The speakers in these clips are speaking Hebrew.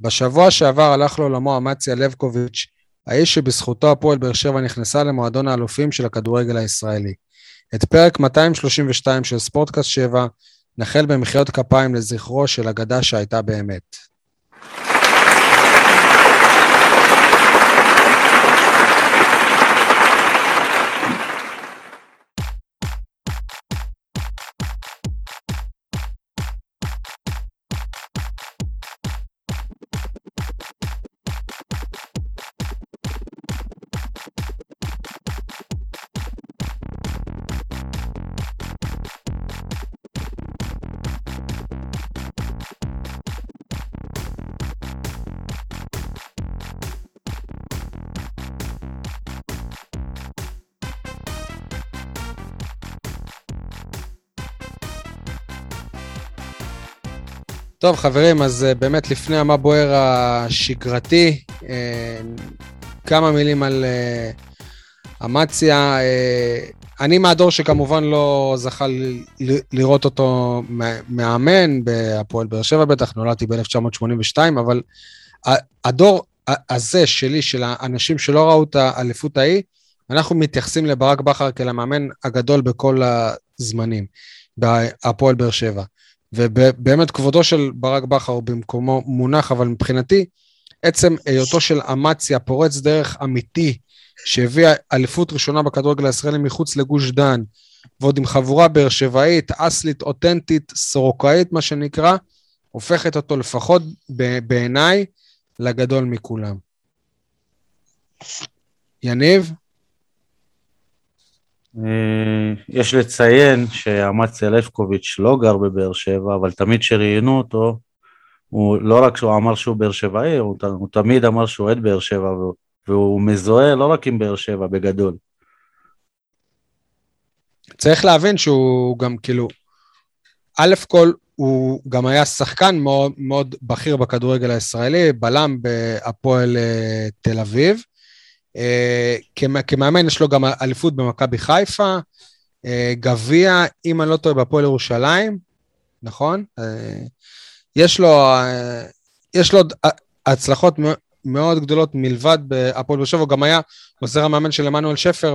בשבוע שעבר הלך לעולמו אמציה לבקוביץ', האיש שבזכותו הפועל באר שבע נכנסה למועדון האלופים של הכדורגל הישראלי. את פרק 232 של ספורטקאסט 7 נחל במחיאות כפיים לזכרו של אגדה שהייתה באמת. טוב, חברים, אז אה, באמת לפני המה בוער השגרתי, אה, כמה מילים על אה, אמציה. אני מהדור שכמובן לא זכה לראות אותו מאמן, בהפועל באר שבע בטח, נולדתי ב-1982, אבל הדור הזה שלי, של האנשים שלא ראו את האליפות ההיא, אנחנו מתייחסים לברק בכר כאל המאמן הגדול בכל הזמנים, בהפועל באר שבע. ובאמת כבודו של ברק בכר במקומו מונח, אבל מבחינתי, עצם היותו של אמציה פורץ דרך אמיתי, שהביא אליפות ראשונה בכדורגל הישראלי מחוץ לגוש דן, ועוד עם חבורה באר שבעית, אסלית, אותנטית, סורוקאית, מה שנקרא, הופכת אותו לפחות בעיניי לגדול מכולם. יניב? אה, יש לציין שאמציה לפקוביץ' לא גר בבאר שבע, אבל תמיד כשראיינו אותו, הוא לא רק שהוא אמר שהוא באר שבעי, הוא, הוא תמיד אמר שהוא אוהד באר שבע, והוא, והוא מזוהה לא רק עם באר שבע, בגדול. צריך להבין שהוא גם כאילו, א' כל, הוא גם היה שחקן מאוד, מאוד בכיר בכדורגל הישראלי, בלם בהפועל אה, תל אביב, כמאמן יש לו גם אליפות במכבי חיפה, אה, גביע, אם אני לא טועה, בהפועל ירושלים, נכון? אה, יש לו, יש לו הצלחות מאוד גדולות מלבד בהפועל באר שבע, הוא גם היה עוזר המאמן של עמנואל שפר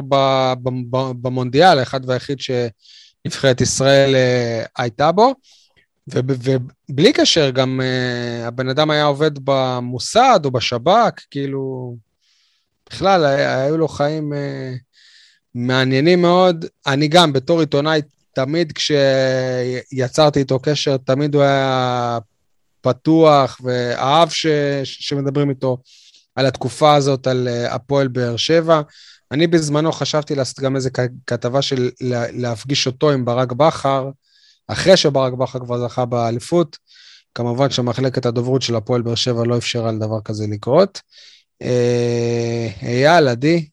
במונדיאל, האחד והיחיד שנבחרת ישראל הייתה בו. ובלי קשר, גם הבן אדם היה עובד במוסד או בשב"כ, כאילו, בכלל, היו לו חיים uh, מעניינים מאוד. אני גם, בתור עיתונאי, תמיד כשיצרתי איתו קשר, תמיד הוא היה פתוח ואהב ש... שמדברים איתו על התקופה הזאת, על uh, הפועל באר שבע. אני בזמנו חשבתי לעשות גם איזה כתבה של להפגיש אותו עם ברק בכר, אחרי שברק בכר כבר זכה באליפות. כמובן שמחלקת הדוברות של הפועל באר שבע לא אפשרה לדבר כזה לקרות. אה, אייל, עדי.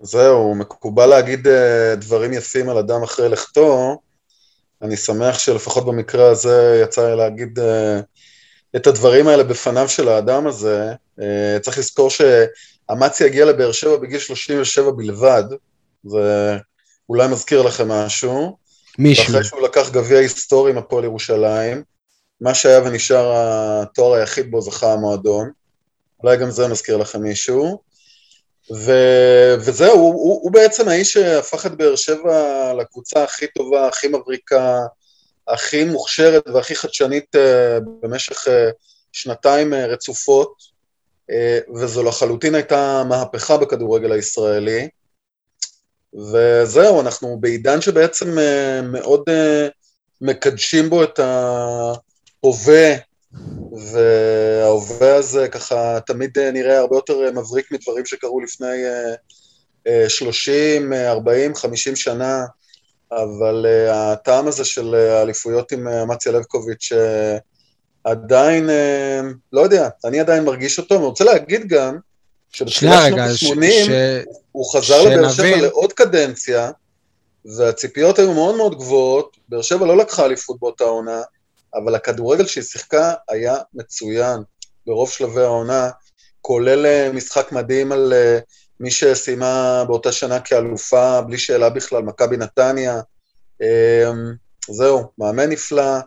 זהו, מקובל להגיד אה, דברים יפים על אדם אחרי לכתו. אני שמח שלפחות במקרה הזה יצא לי להגיד אה, את הדברים האלה בפניו של האדם הזה. צריך לזכור שאמציה הגיע לבאר שבע בגיל 37 בלבד, זה אולי מזכיר לכם משהו. מישהו. אחרי שהוא לקח גביע היסטורי עם הפועל ירושלים, מה שהיה ונשאר התואר היחיד בו זכה המועדון. אולי גם זה מזכיר לכם מישהו. ו... וזהו, הוא, הוא, הוא בעצם האיש שהפך את באר שבע לקבוצה הכי טובה, הכי מבריקה, הכי מוכשרת והכי חדשנית uh, במשך uh, שנתיים uh, רצופות, וזו לחלוטין הייתה מהפכה בכדורגל הישראלי. וזהו, אנחנו בעידן שבעצם מאוד מקדשים בו את ההווה וההווה הזה ככה תמיד נראה הרבה יותר מבריק מדברים שקרו לפני 30, 40, 50 שנה, אבל אה, הטעם הזה של האליפויות עם אה, אמציה לבקוביץ' אה, עדיין, לא יודע, אני עדיין מרגיש אותו, אני רוצה להגיד גם, שבתחילת שנות ה-80 הוא חזר לבאר שבע לעוד קדנציה, והציפיות היו מאוד מאוד גבוהות, באר שבע לא לקחה אליפות באותה עונה, אבל הכדורגל שהיא שיחקה היה מצוין ברוב שלבי העונה, כולל אה, משחק מדהים על אה, מי שסיימה באותה שנה כאלופה, בלי שאלה בכלל, מכבי נתניה. אמ, זהו, מאמן נפלא,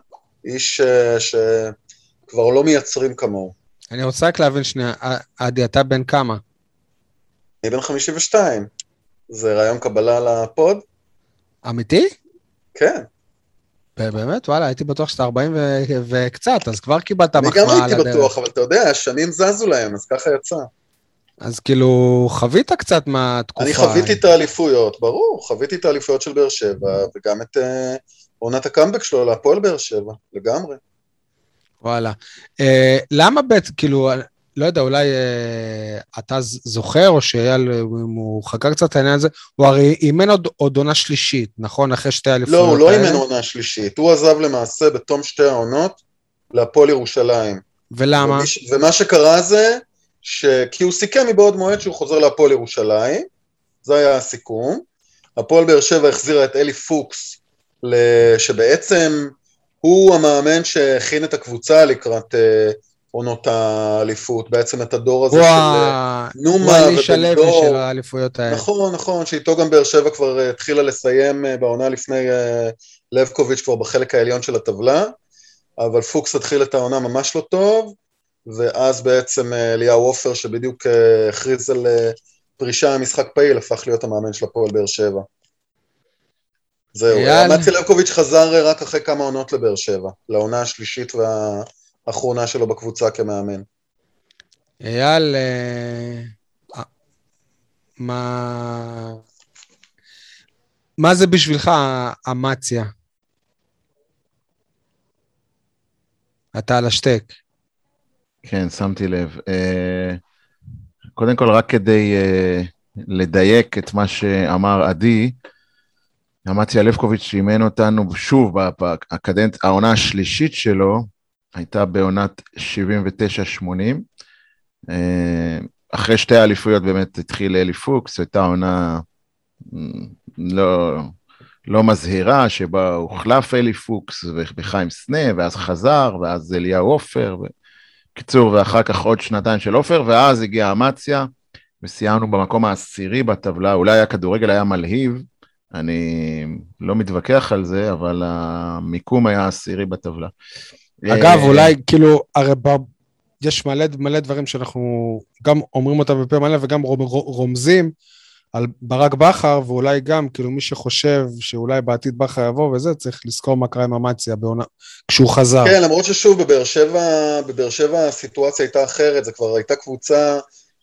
איש אה, שכבר לא מייצרים כמוהו. אני רוצה רק להבין שנייה, עדי, אתה בן כמה? אני בן 52. זה רעיון קבלה לפוד? אמיתי? כן. באמת? וואלה, הייתי בטוח שאתה 40 וקצת, אז כבר קיבלת מחמאה על הדרך. אני גם הייתי בטוח, אבל אתה יודע, השנים זזו להם, אז ככה יצא. אז כאילו, חווית קצת מהתקופה. אני חוויתי את האליפויות, ברור, חוויתי את האליפויות של באר שבע, וגם את אה, עונת הקאמבק שלו להפועל באר שבע, לגמרי. וואלה. אה, למה בעצם, כאילו, לא יודע, אולי אה, אתה זוכר, או שאייל, אם הוא חקר קצת את העניין הזה, הוא הרי אימן עוד, עוד עונה שלישית, נכון? אחרי שתי האליפויות האלה? לא, הוא לא אימן עונה שלישית. הוא עזב למעשה בתום שתי העונות להפועל ירושלים. ולמה? ומיש, ומה שקרה זה, ש... כי הוא סיכם מבעוד מועד שהוא חוזר להפועל ירושלים, זה היה הסיכום. הפועל באר שבע החזירה את אלי פוקס, שבעצם הוא המאמן שהכין את הקבוצה לקראת אה, עונות האליפות, בעצם את הדור הזה של אה, נומה ובן דור. הלוי של האליפויות האלה. נכון, נכון, שאיתו גם באר שבע כבר אה, התחילה לסיים בעונה לפני לבקוביץ' כבר בחלק העליון של הטבלה, אבל פוקס התחיל את העונה ממש לא טוב, ואז בעצם אליהו עופר, שבדיוק הכריז על פרישה ממשחק פעיל, הפך להיות המאמן של הפועל באר שבע. זהו, מצי לבקוביץ' חזר רק אחרי כמה עונות לבאר שבע, לעונה השלישית והאחרונה שלו בקבוצה כמאמן. אייל, אה, מה... מה זה בשבילך אמציה? אתה על השטק. כן, שמתי לב. אה, קודם כל, רק כדי אה, לדייק את מה שאמר עדי, אמציה לבקוביץ' אימן אותנו שוב בקדנט, העונה השלישית שלו הייתה בעונת 79-80. אה, אחרי שתי האליפויות באמת התחיל אלי פוקס, הייתה עונה לא, לא מזהירה, שבה הוחלף אלי פוקס בחיים סנה, ואז חזר, ואז אליהו עופר. בקיצור, ואחר כך עוד שנתיים של עופר, ואז הגיעה אמציה, וסיימנו במקום העשירי בטבלה, אולי הכדורגל היה מלהיב, אני לא מתווכח על זה, אבל המיקום היה עשירי בטבלה. אגב, אה, אולי כאילו, הרי ב... יש מלא, מלא דברים שאנחנו גם אומרים אותם בפה מלא וגם רומזים על ברק בכר, ואולי גם, כאילו, מי שחושב שאולי בעתיד בכר יבוא וזה, צריך לזכור מה קרה עם אמציה בעונה, כשהוא חזר. כן, למרות ששוב, בבאר שבע, בבאר שבע הסיטואציה הייתה אחרת, זו כבר הייתה קבוצה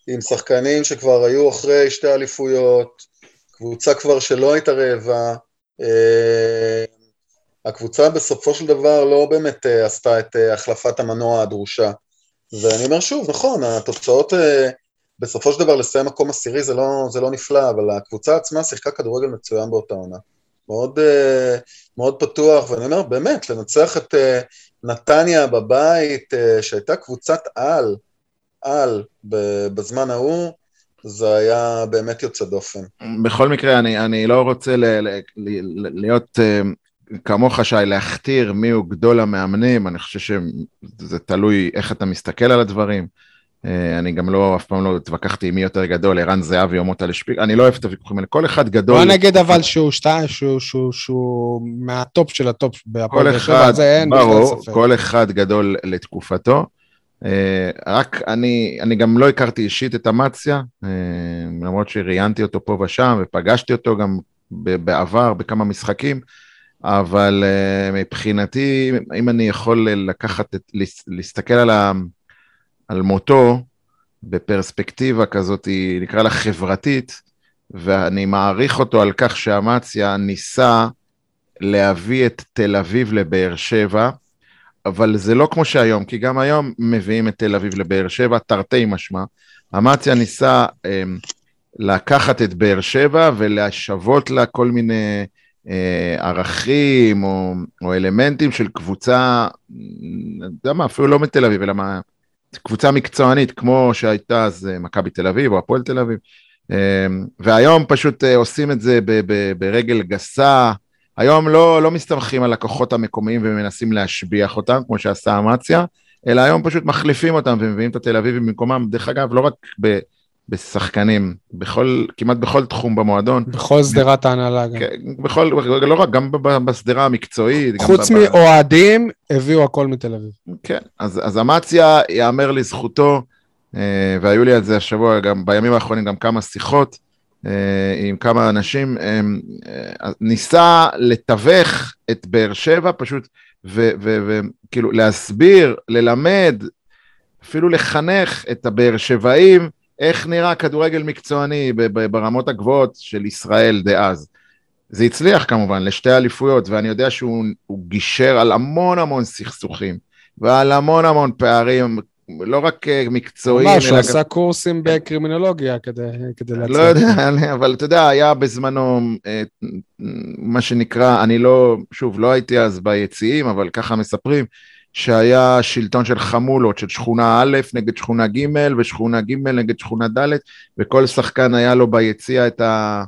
עם שחקנים שכבר היו אחרי שתי אליפויות, קבוצה כבר שלא הייתה רעבה, אה, הקבוצה בסופו של דבר לא באמת אה, עשתה את אה, החלפת המנוע הדרושה. ואני אומר שוב, נכון, התוצאות בסופו של דבר לסיים מקום עשירי זה לא, זה לא נפלא, אבל הקבוצה עצמה שיחקה כדורגל מצוין באותה עונה. מאוד, מאוד פתוח, ואני אומר, באמת, לנצח את נתניה בבית, שהייתה קבוצת על, על בזמן ההוא, זה היה באמת יוצא דופן. בכל מקרה, אני, אני לא רוצה ל, ל, ל, להיות כמוך, שי, להכתיר מיהו גדול המאמנים, אני חושב שזה תלוי איך אתה מסתכל על הדברים. Uh, אני גם לא, אף פעם לא התווכחתי עם מי יותר גדול, ערן זהבי או מוטה לשפיק, אני לא אוהב את הוויכוחים האלה, כל אחד גדול. בוא נגיד אבל שהוא, שתי, שהוא, שהוא, שהוא מהטופ של הטופ בהפועל באר שבע, זה אין בכלל ספק. כל אחד גדול לתקופתו. אה, רק אני, אני גם לא הכרתי אישית את אמציה, אה, למרות שראיינתי אותו פה ושם ופגשתי אותו גם בעבר בכמה משחקים, אבל אה, מבחינתי, אם אני יכול לקחת, את, להסתכל על, ה, על מותו בפרספקטיבה כזאת, נקרא לה חברתית, ואני מעריך אותו על כך שאמציה ניסה להביא את תל אביב לבאר שבע, אבל זה לא כמו שהיום, כי גם היום מביאים את תל אביב לבאר שבע, תרתי משמע. אמציה ניסה אה, לקחת את באר שבע ולהשוות לה כל מיני אה, ערכים או, או אלמנטים של קבוצה, אתה יודע מה, אפילו לא מתל אביב, אלא מה, קבוצה מקצוענית, כמו שהייתה אז אה, מכבי תל אביב או הפועל תל אביב. אה, והיום פשוט אה, עושים את זה ב, ב, ברגל גסה, היום לא, לא מסתמכים על הכוחות המקומיים ומנסים להשביח אותם, כמו שעשה אמציה, אלא היום פשוט מחליפים אותם ומביאים את התל אביבים במקומם. דרך אגב, לא רק ב, בשחקנים, בכל, כמעט בכל תחום במועדון. בכל שדרת ההנהלה גם. כן, בכל, לא רק, גם בשדרה המקצועית. חוץ מאוהדים, הביאו הכל מתל אביב. כן, אז, אז אמציה, יאמר לזכותו, אה, והיו לי על זה השבוע, גם בימים האחרונים, גם כמה שיחות אה, עם כמה אנשים, אה, ניסה לתווך את באר שבע, פשוט, וכאילו להסביר, ללמד, אפילו לחנך את הבאר שבעים, איך נראה כדורגל מקצועני ברמות הגבוהות של ישראל דאז. זה הצליח כמובן לשתי אליפויות, ואני יודע שהוא הוא גישר על המון המון סכסוכים, ועל המון המון פערים, לא רק אה, מקצועיים, ממש, הוא עשה קורסים בקרימינולוגיה כדי כדי להצליח. לא יודע, אבל אתה יודע, היה בזמנו אה, מה שנקרא, אני לא, שוב, לא הייתי אז ביציעים, אבל ככה מספרים, שהיה שלטון של חמולות, של שכונה א' נגד שכונה ג' ושכונה ג' נגד שכונה ד', וכל שחקן היה לו ביציע את, ה,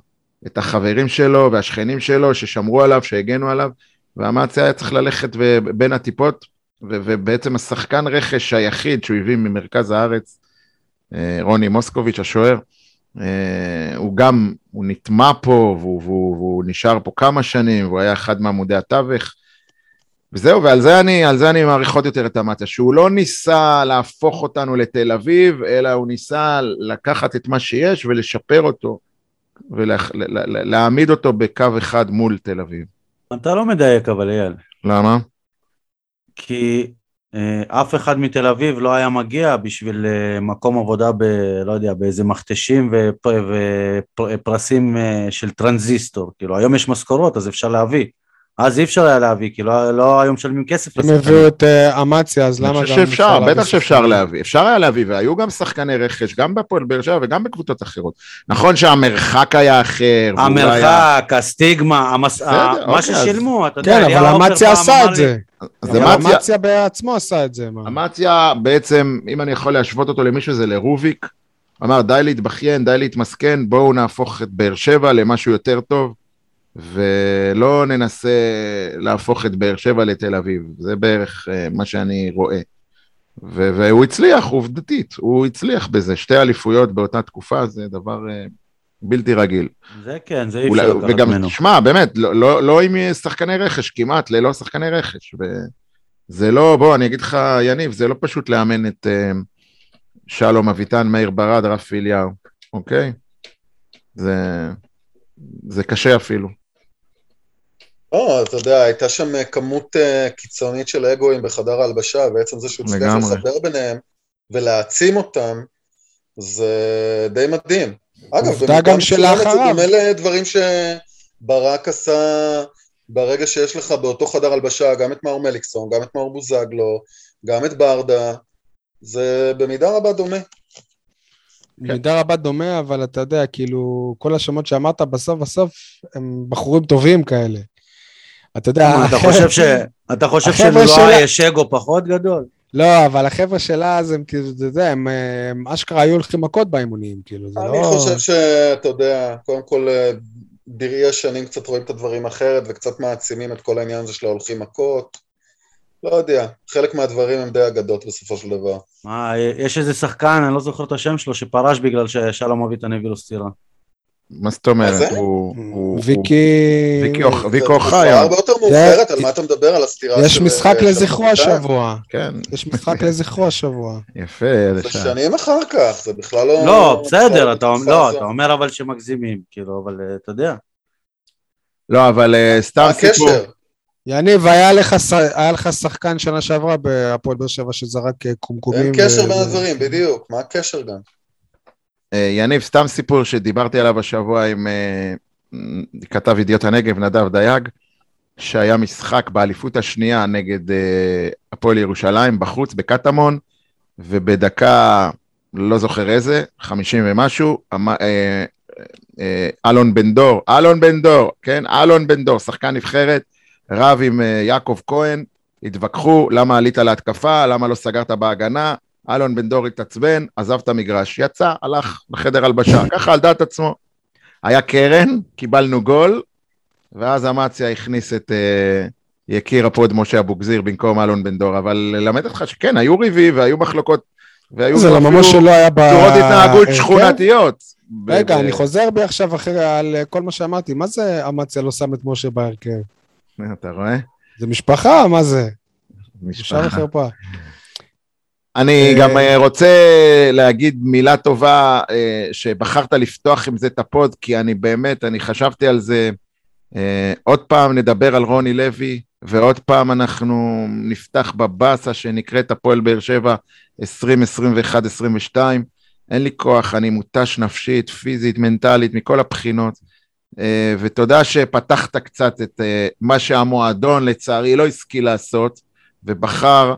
את החברים שלו והשכנים שלו ששמרו עליו, שהגנו עליו, והמאצי היה צריך ללכת בין הטיפות, ו- ובעצם השחקן רכש היחיד שהוא הביא ממרכז הארץ, אה, רוני מוסקוביץ' השוער, אה, הוא גם, הוא נטמע פה והוא, והוא, והוא נשאר פה כמה שנים, והוא היה אחד מעמודי התווך. וזהו, ועל זה אני, על זה אני מעריך עוד יותר את המטה, שהוא לא ניסה להפוך אותנו לתל אביב, אלא הוא ניסה לקחת את מה שיש ולשפר אותו, ולהעמיד אותו בקו אחד מול תל אביב. אתה לא מדייק אבל אייל, למה? כי אה, אף אחד מתל אביב לא היה מגיע בשביל אה, מקום עבודה ב... לא יודע, באיזה מכתשים ופרסים אה, של טרנזיסטור, כאילו היום יש משכורות אז אפשר להביא, אז אי אפשר היה להביא, כי לא, לא היו משלמים כסף הם לשחקנים. הביאו את אה, אמציה, אז אני למה גם... חושב שאפשר, אפשר להביא בטח שאפשר? להביא, אפשר היה להביא, והיו גם שחקני רכש, גם בהפועל באר שבע וגם בקבוצות אחרות. נכון שהמרחק היה אחר, המרחק, הסטיגמה, המס... בסדר, ה- אוקיי, מה אז- ששילמו, אתה יודע, כן, אבל אמציה עשה את זה. אז אבל אמציה- אמציה בעצמו עשה את זה. אמציה בעצם, אם אני יכול להשוות אותו למישהו, זה לרוביק. אמר, די להתבכיין, די להתמסכן, בואו נהפוך את באר שבע למשהו יותר טוב, ולא ננסה להפוך את באר שבע לתל אביב. זה בערך אה, מה שאני רואה. ו- והוא הצליח, עובדתית, הוא הצליח בזה. שתי אליפויות באותה תקופה זה דבר אה, בלתי רגיל. זה כן, זה אי אפשר לקחת וגם, ממנו. שמע, באמת, לא, לא, לא עם שחקני רכש, כמעט ללא שחקני רכש. וזה לא, בוא, אני אגיד לך, יניב, זה לא פשוט לאמן את uh, שלום אביטן, מאיר ברד, רפי אליהו, אוקיי? זה, זה קשה אפילו. לא, אתה יודע, הייתה שם אה, כמות אה, קיצונית של אגואים בחדר ההלבשה, ועצם זה שהוא הצליח לגמרי. לחבר ביניהם ולהעצים אותם, זה די מדהים. אגב, במידה גם מסוימת זה. דומה לדברים שברק עשה ברגע שיש לך באותו חדר הלבשה גם את מאור מליקסון, גם את מאור בוזגלו, גם את ברדה, זה במידה רבה דומה. במידה רבה דומה, אבל אתה יודע, כאילו, כל השמות שאמרת בסוף בסוף הם בחורים טובים כאלה. אתה יודע, אתה חושב ש... אתה חושב שלא שלה- יש אגו פחות גדול? לא, אבל החבר'ה שלה, אז הם כאילו, אתה יודע, הם, הם אשכרה היו הולכים מכות באימונים, כאילו, זה אני לא... חושב שאתה יודע, קודם כל אה, בראי השנים קצת רואים את הדברים אחרת וקצת מעצימים את כל העניין הזה של ההולכים מכות. לא יודע, חלק מהדברים הם די אגדות בסופו של דבר. מה, יש איזה שחקן, אני לא זוכר את השם שלו, שפרש בגלל ששלום אביטן הביא לו סטירה. מה זאת אומרת? זה? הוא- ויקי... ויקי אוח- זה אוחיון, הרבה יותר מאוחרת, על מה אתה מדבר? על הסתירה של... יש משחק של לזכרו? השבוע. כן, יש משחק לזכרו השבוע. יפה, זה. שנים אחר כך, זה בכלל לא... לא, בסדר, אתה לא, הזו. אתה אומר אבל שמגזימים, כאילו, אבל אה, אתה יודע. לא, אבל אה, סתם מה סיפור. יניב, היה לך, ש- היה לך שחקן שנה שעברה בהפועל באר שבע שזרק אה, קומקומים. אין קשר ו- בין הדברים, בדיוק. מה הקשר גם? אה, יניב, סתם סיפור שדיברתי עליו השבוע עם אה, כתב ידיעות הנגב, נדב דייג, שהיה משחק באליפות השנייה נגד אה, הפועל ירושלים בחוץ, בקטמון, ובדקה, לא זוכר איזה, 50 ומשהו, אמ- אלון בן דור, אלון בן דור, כן, אלון בן דור, שחקן נבחרת, רב עם יעקב כהן, התווכחו, למה עלית להתקפה, למה לא סגרת בהגנה, אלון בן דור התעצבן, עזב את המגרש, יצא, הלך לחדר הלבשה, ככה על דעת עצמו. היה קרן, קיבלנו גול, ואז אמציה הכניס את uh, יקיר הפוד משה אבוגזיר במקום אלון בן דור, אבל ללמד אותך שכן, היו ריבים והיו מחלוקות והיו זה לממש אפילו שלא היה ב... צורות התנהגות. שכונתיות. רגע, אני חוזר בי עכשיו אחרי על כל מה שאמרתי. מה זה אמציה לא שם את משה בהרכב? אתה רואה? זה משפחה, מה זה? משפחה. אני אה, גם אה, רוצה להגיד מילה טובה אה, שבחרת לפתוח עם זה את הפוד, כי אני באמת, אני חשבתי על זה. עוד פעם נדבר על רוני לוי, ועוד פעם אנחנו נפתח בבאסה שנקראת הפועל באר שבע 2021-2022. אין לי כוח, אני מותש נפשית, פיזית, מנטלית, מכל הבחינות. ותודה שפתחת קצת את מה שהמועדון לצערי לא השכיל לעשות, ובחר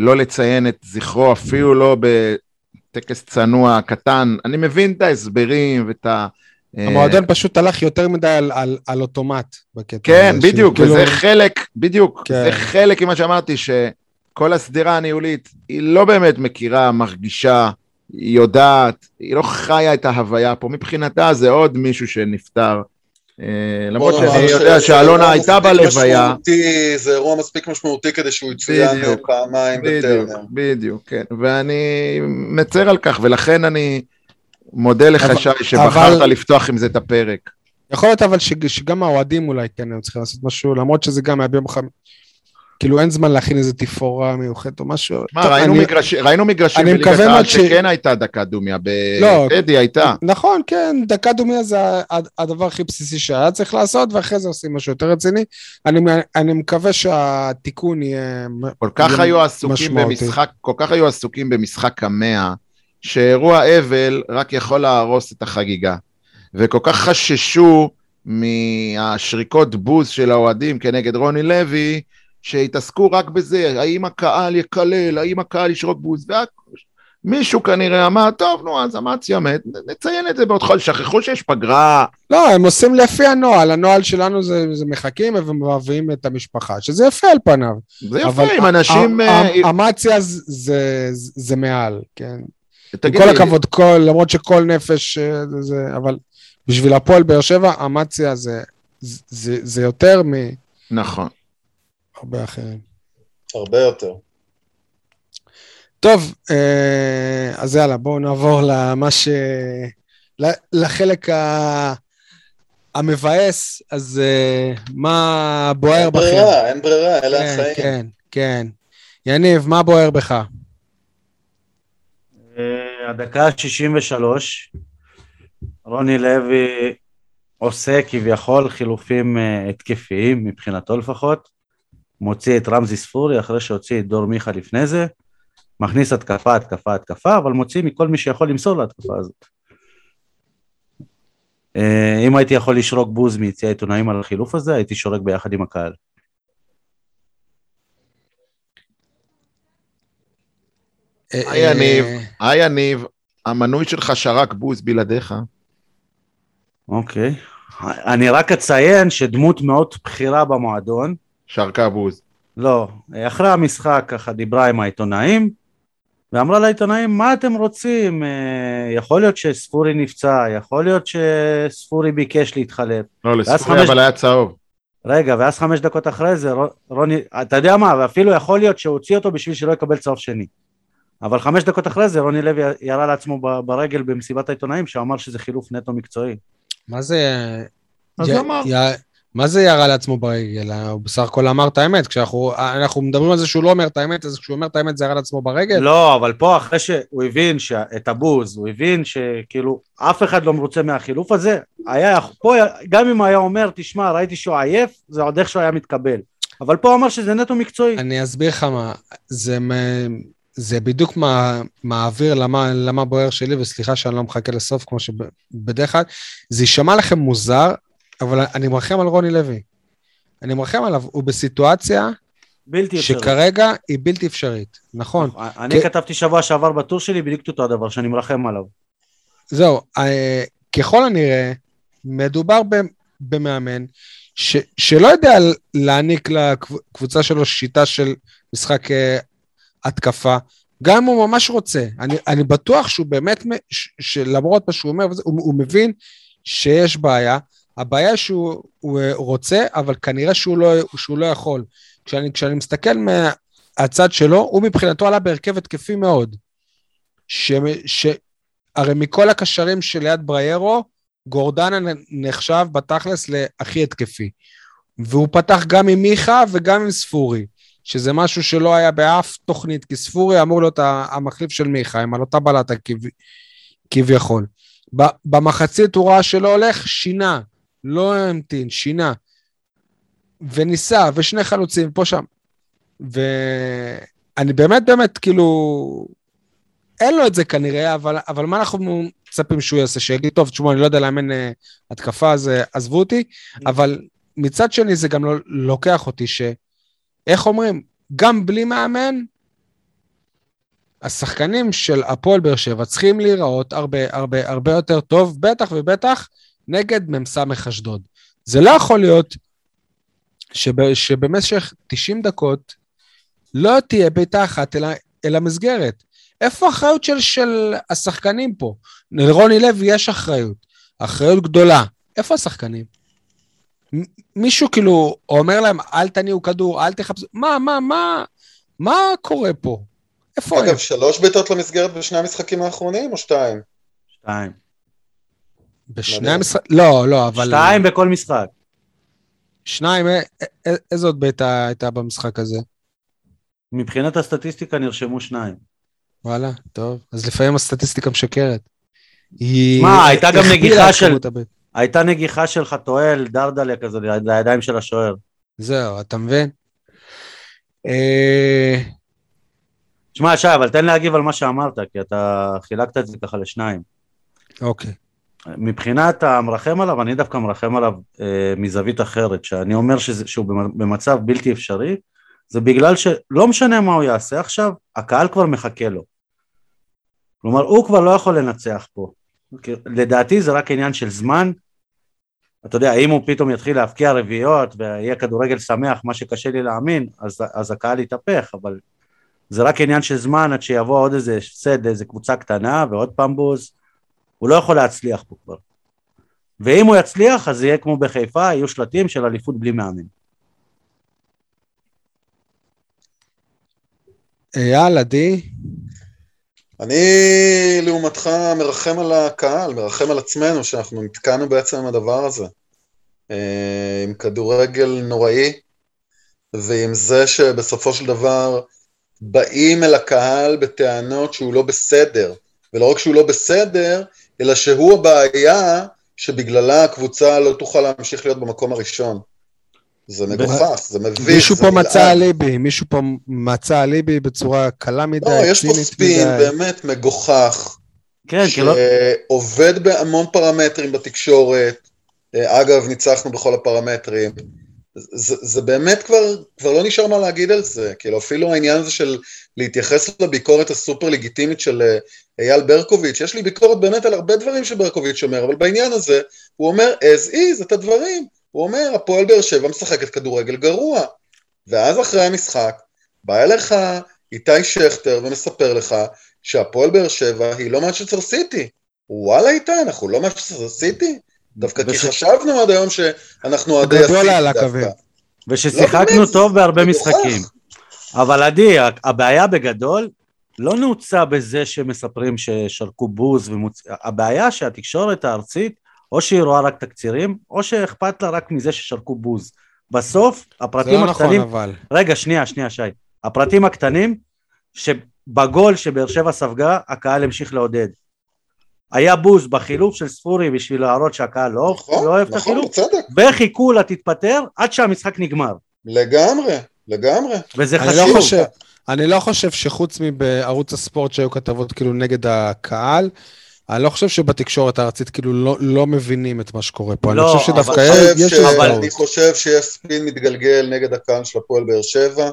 לא לציין את זכרו אפילו לא בטקס צנוע קטן. אני מבין את ההסברים ואת ה... אה, המועדון פשוט הלך יותר מדי על- על- על אוטומט בקטע כן, בדיוק, שכאילו- וזה חלק, בדיוק, כן. זה חלק ממה שאמרתי, שכל השדרה הניהולית, היא לא באמת מכירה, מרגישה, היא יודעת, היא לא חיה את ההוויה פה, מבחינתה זה עוד מישהו שנפטר. אה, למרות שאני יודע שאלונה הייתה בלוויה. זה אירוע מספיק משמעותי כדי שהוא יצוין. פעמיים בטרנר. בדיוק, כן, ואני מצר על כך, ולכן אני מודה לך, שי, שבחרת לפתוח עם זה את הפרק. יכול להיות אבל שג- שגם האוהדים אולי כן היו צריכים לעשות משהו, למרות שזה גם היה ביום חמישי. כאילו אין זמן להכין איזה תפאורה מיוחדת או משהו. מה, ראינו אני- מגרש- ראינו מגרשים בליגת העל ש- שכן הייתה דקה דומיה, לא. בטדי הייתה. נכון, כן, דקה דומיה זה הדבר הכי בסיסי שהיה צריך לעשות, ואחרי זה עושים משהו יותר רציני. אני, אני מקווה שהתיקון יהיה... כל כך היו עסוקים. במשחק, כל כך היו עסוקים במשחק המאה, שאירוע אבל רק יכול להרוס את החגיגה. וכל כך חששו מהשריקות בוז של האוהדים כנגד רוני לוי, שהתעסקו רק בזה, האם הקהל יקלל, האם הקהל ישרוק בוז, ומישהו כנראה אמר, טוב, נו, אז אמציה מת, נציין את זה בעוד חודש, שכחו שיש פגרה, לא, הם עושים לפי הנוהל, הנוהל שלנו זה, זה מחכים ומביאים את המשפחה, שזה יפה על פניו. זה יפה, אם אנשים... אה, אמציה זה, זה, זה מעל, כן. עם תגיד כל לי, הכבוד, כל, למרות שכל נפש אה, זה, זה, אבל בשביל הפועל באר שבע, אמציה זה, זה, זה, זה יותר נכון. מהרבה אחרים. הרבה יותר. טוב, אה, אז יאללה, בואו נעבור למה ש... לחלק ה... המבאס, אז אה, מה בוער אין בכם? ברירה, אין ברירה, אלה כן, החיים. כן, כן. יניב, מה בוער בך? אה, הדקה ה-63, רוני לוי עושה כביכול חילופים התקפיים, מבחינתו לפחות, מוציא את רמזי ספורי אחרי שהוציא את דור מיכה לפני זה, מכניס התקפה, התקפה, התקפה, אבל מוציא מכל מי שיכול למסור להתקפה הזאת. אה, אם הייתי יכול לשרוק בוז מיציע עיתונאים על החילוף הזה, הייתי שורק ביחד עם הקהל. אה, היי, יניב. אה, היי יניב, המנוי שלך שרק בוז בלעדיך. אוקיי. אני רק אציין שדמות מאוד בכירה במועדון, שרקה בוז. לא, אחרי המשחק ככה דיברה עם העיתונאים, ואמרה לעיתונאים, מה אתם רוצים? אה, יכול להיות שספורי נפצע, יכול להיות שספורי ביקש להתחלף. לא, לספורי חמש- אבל היה צהוב. רגע, ואז חמש דקות אחרי זה, ר- רוני, אתה יודע מה, ואפילו יכול להיות שהוא הוציא אותו בשביל שלא יקבל צהוב שני. אבל חמש דקות אחרי זה, רוני לוי ירה לעצמו ברגל במסיבת העיתונאים, שהוא אמר שזה חילוף נטו מקצועי. מה זה... אז י- אמר. י- מה זה ירה לעצמו ברגל? הוא בסך הכל אמר את האמת. כשאנחנו אנחנו מדברים על זה שהוא לא אומר את האמת, אז כשהוא אומר את האמת זה ירה לעצמו ברגל? לא, אבל פה אחרי שהוא הבין ש- את הבוז, הוא הבין שכאילו אף אחד לא מרוצה מהחילוף הזה, היה, פה גם אם היה אומר, תשמע, ראיתי שהוא עייף, זה עוד איכשהו היה מתקבל. אבל פה הוא אמר שזה נטו מקצועי. אני אסביר לך מה, זה, זה בדיוק מה, מעביר למה, למה בוער שלי, וסליחה שאני לא מחכה לסוף כמו שבדרך כלל, זה יישמע לכם מוזר, אבל אני מרחם על רוני לוי. אני מרחם עליו, הוא בסיטואציה בלתי אפשרי. שכרגע היא בלתי אפשרית, נכון. אני כן. כתבתי שבוע שעבר בטור שלי בדיוק אותו הדבר, שאני מרחם עליו. זהו, אה, ככל הנראה, מדובר במאמן ש, שלא יודע להעניק לקבוצה שלו שיטה של משחק אה, התקפה, גם אם הוא ממש רוצה. אני, אני בטוח שהוא באמת, שלמרות מה שהוא אומר, הוא, הוא מבין שיש בעיה. הבעיה שהוא הוא, אה, רוצה, אבל כנראה שהוא לא, שהוא לא יכול. כשאני, כשאני מסתכל מהצד שלו, הוא מבחינתו עלה בהרכב התקפי מאוד. ש... ש... הרי מכל הקשרים שליד בריירו, גורדנה נחשב בתכלס להכי התקפי. והוא פתח גם עם מיכה וגם עם ספורי, שזה משהו שלא היה באף תוכנית, כי ספורי אמור להיות המחליף של מיכה, עם על אותה בלטה כביכול. במחצית הוא ראה שלא הולך, שינה, לא המתין, שינה. וניסה, ושני חלוצים, פה שם. ואני באמת באמת, כאילו, אין לו את זה כנראה, אבל, אבל מה אנחנו מצפים שהוא יעשה? שיגיד, טוב, תשמעו, אני לא יודע לאמן uh, התקפה, אז uh, עזבו אותי, אבל מצד שני זה גם לא, לוקח אותי ש... איך אומרים? גם בלי מאמן, השחקנים של הפועל באר שבע צריכים להיראות הרבה הרבה הרבה יותר טוב, בטח ובטח נגד מ"ס אשדוד. זה לא יכול להיות שב, שבמשך 90 דקות לא תהיה בעיטה אחת אל, אל המסגרת. איפה האחריות של, של השחקנים פה? לרוני לוי יש אחריות, אחריות גדולה. איפה השחקנים? מישהו כאילו אומר להם, אל תניעו כדור, אל תחפשו, מה, מה, מה, מה קורה פה? איפה אגב, הם? שלוש בעיטות למסגרת בשני המשחקים האחרונים או שתיים? שתיים. בשני המשחקים? לא, לא, אבל... שתיים בכל משחק. שניים, איזה עוד בעיטה הייתה במשחק הזה? מבחינת הסטטיסטיקה נרשמו שניים. וואלה, טוב. אז לפעמים הסטטיסטיקה משקרת. מה, הייתה גם נגיחה של... הייתה נגיחה של חתואל, דרדלה כזה, לידיים של השוער. זהו, אתה מבין? שמע, אה, שי, אבל תן להגיב על מה שאמרת, כי אתה חילקת את זה ככה לשניים. אוקיי. מבחינת המרחם עליו, אני דווקא מרחם עליו אה, מזווית אחרת, שאני אומר שזה, שהוא במצב בלתי אפשרי, זה בגלל שלא משנה מה הוא יעשה עכשיו, הקהל כבר מחכה לו. כלומר, הוא כבר לא יכול לנצח פה. לדעתי זה רק עניין של זמן. אתה יודע, אם הוא פתאום יתחיל להבקיע רביעיות ויהיה כדורגל שמח, מה שקשה לי להאמין, אז, אז הקהל יתהפך, אבל זה רק עניין של זמן עד שיבוא עוד איזה הפסד איזה קבוצה קטנה ועוד פעם בוז. הוא לא יכול להצליח פה כבר. ואם הוא יצליח, אז יהיה כמו בחיפה, יהיו שלטים של אליפות בלי מאמן. אייל, עדי? אני לעומתך מרחם על הקהל, מרחם על עצמנו שאנחנו נתקענו בעצם עם הדבר הזה. אה, עם כדורגל נוראי, ועם זה שבסופו של דבר באים אל הקהל בטענות שהוא לא בסדר, ולא רק שהוא לא בסדר, אלא שהוא הבעיה שבגללה הקבוצה לא תוכל להמשיך להיות במקום הראשון. זה מגוחך, זה מביך, מישהו פה מצא אליבי, מישהו פה מצא אליבי בצורה קלה מדי, לא, יש פה ספין מדי. באמת מגוחך. כן, כאילו... שעובד בהמון פרמטרים בתקשורת, אגב, ניצחנו בכל הפרמטרים. זה, זה באמת כבר, כבר לא נשאר מה להגיד על זה, כאילו אפילו העניין הזה של להתייחס לביקורת הסופר לגיטימית של אה, אייל ברקוביץ', יש לי ביקורת באמת על הרבה דברים שברקוביץ' אומר, אבל בעניין הזה הוא אומר as is את הדברים, הוא אומר הפועל באר שבע משחקת כדורגל גרוע, ואז אחרי המשחק בא אליך איתי שכטר ומספר לך שהפועל באר שבע היא לא מאצ'סטר סיטי, וואלה איתי אנחנו לא מאצ'סטר סיטי? דווקא כי חשבנו עד היום שאנחנו אוהדי הסיטי דווקא. וששיחקנו לא טוב בהרבה משחקים. אבל עדי, הבעיה בגדול לא נעוצה בזה שמספרים ששרקו בוז ומוצ... הבעיה שהתקשורת הארצית, או שהיא רואה רק תקצירים, או שאכפת לה רק מזה ששרקו בוז. בסוף, הפרטים לא הקטנים... נכון, אבל... רגע, שנייה, שנייה, שי. הפרטים הקטנים, שבגול שבאר שבע ספגה, הקהל המשיך לעודד. היה בוז בחילוף של ספורי בשביל להראות שהקהל לא, נכון, לא אוהב נכון, את החילוף, בצדק. וחיכו לה תתפטר עד שהמשחק נגמר. לגמרי, לגמרי. וזה אני חשוב. לא חושב, אני לא חושב שחוץ מבערוץ הספורט שהיו כתבות כאילו נגד הקהל, אני לא חושב שבתקשורת הארצית כאילו לא, לא מבינים את מה שקורה פה. לא, אני חושב שדווקא יש... יש... ש... אבל... אני חושב שיש ספין מתגלגל נגד הקהל של הפועל באר שבע,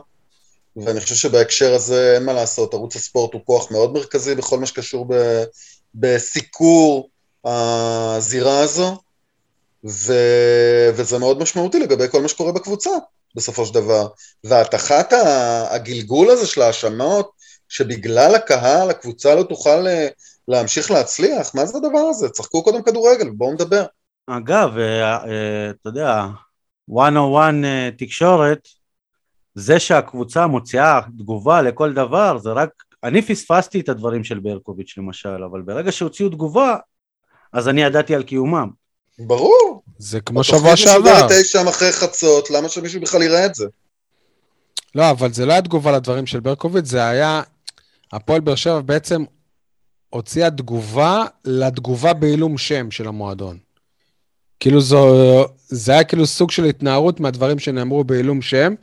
ואני חושב שבהקשר הזה אין מה לעשות, ערוץ הספורט הוא כוח מאוד מרכזי בכל מה שקשור ב... בסיקור הזירה הזו, ו... וזה מאוד משמעותי לגבי כל מה שקורה בקבוצה, בסופו של דבר. והטחת הגלגול הזה של ההאשמות, שבגלל הקהל הקבוצה לא תוכל אה, להמשיך להצליח, מה זה הדבר הזה? צחקו קודם כדורגל, בואו נדבר. אגב, אה, אה, אתה יודע, 101 תקשורת, זה שהקבוצה מוציאה תגובה לכל דבר, זה רק אני פספסתי את הדברים של ברקוביץ' למשל, אבל ברגע שהוציאו תגובה, אז אני ידעתי על קיומם. ברור. זה כמו שבוע שעבר. התוכנית משודרת אי שם אחרי חצות, למה שמישהו בכלל יראה את זה? לא, אבל זה לא היה תגובה לדברים של ברקוביץ', זה היה... הפועל באר שבע בעצם הוציאה תגובה לתגובה בעילום שם של המועדון. כאילו זו, זה היה כאילו סוג של התנערות מהדברים שנאמרו בעילום שם.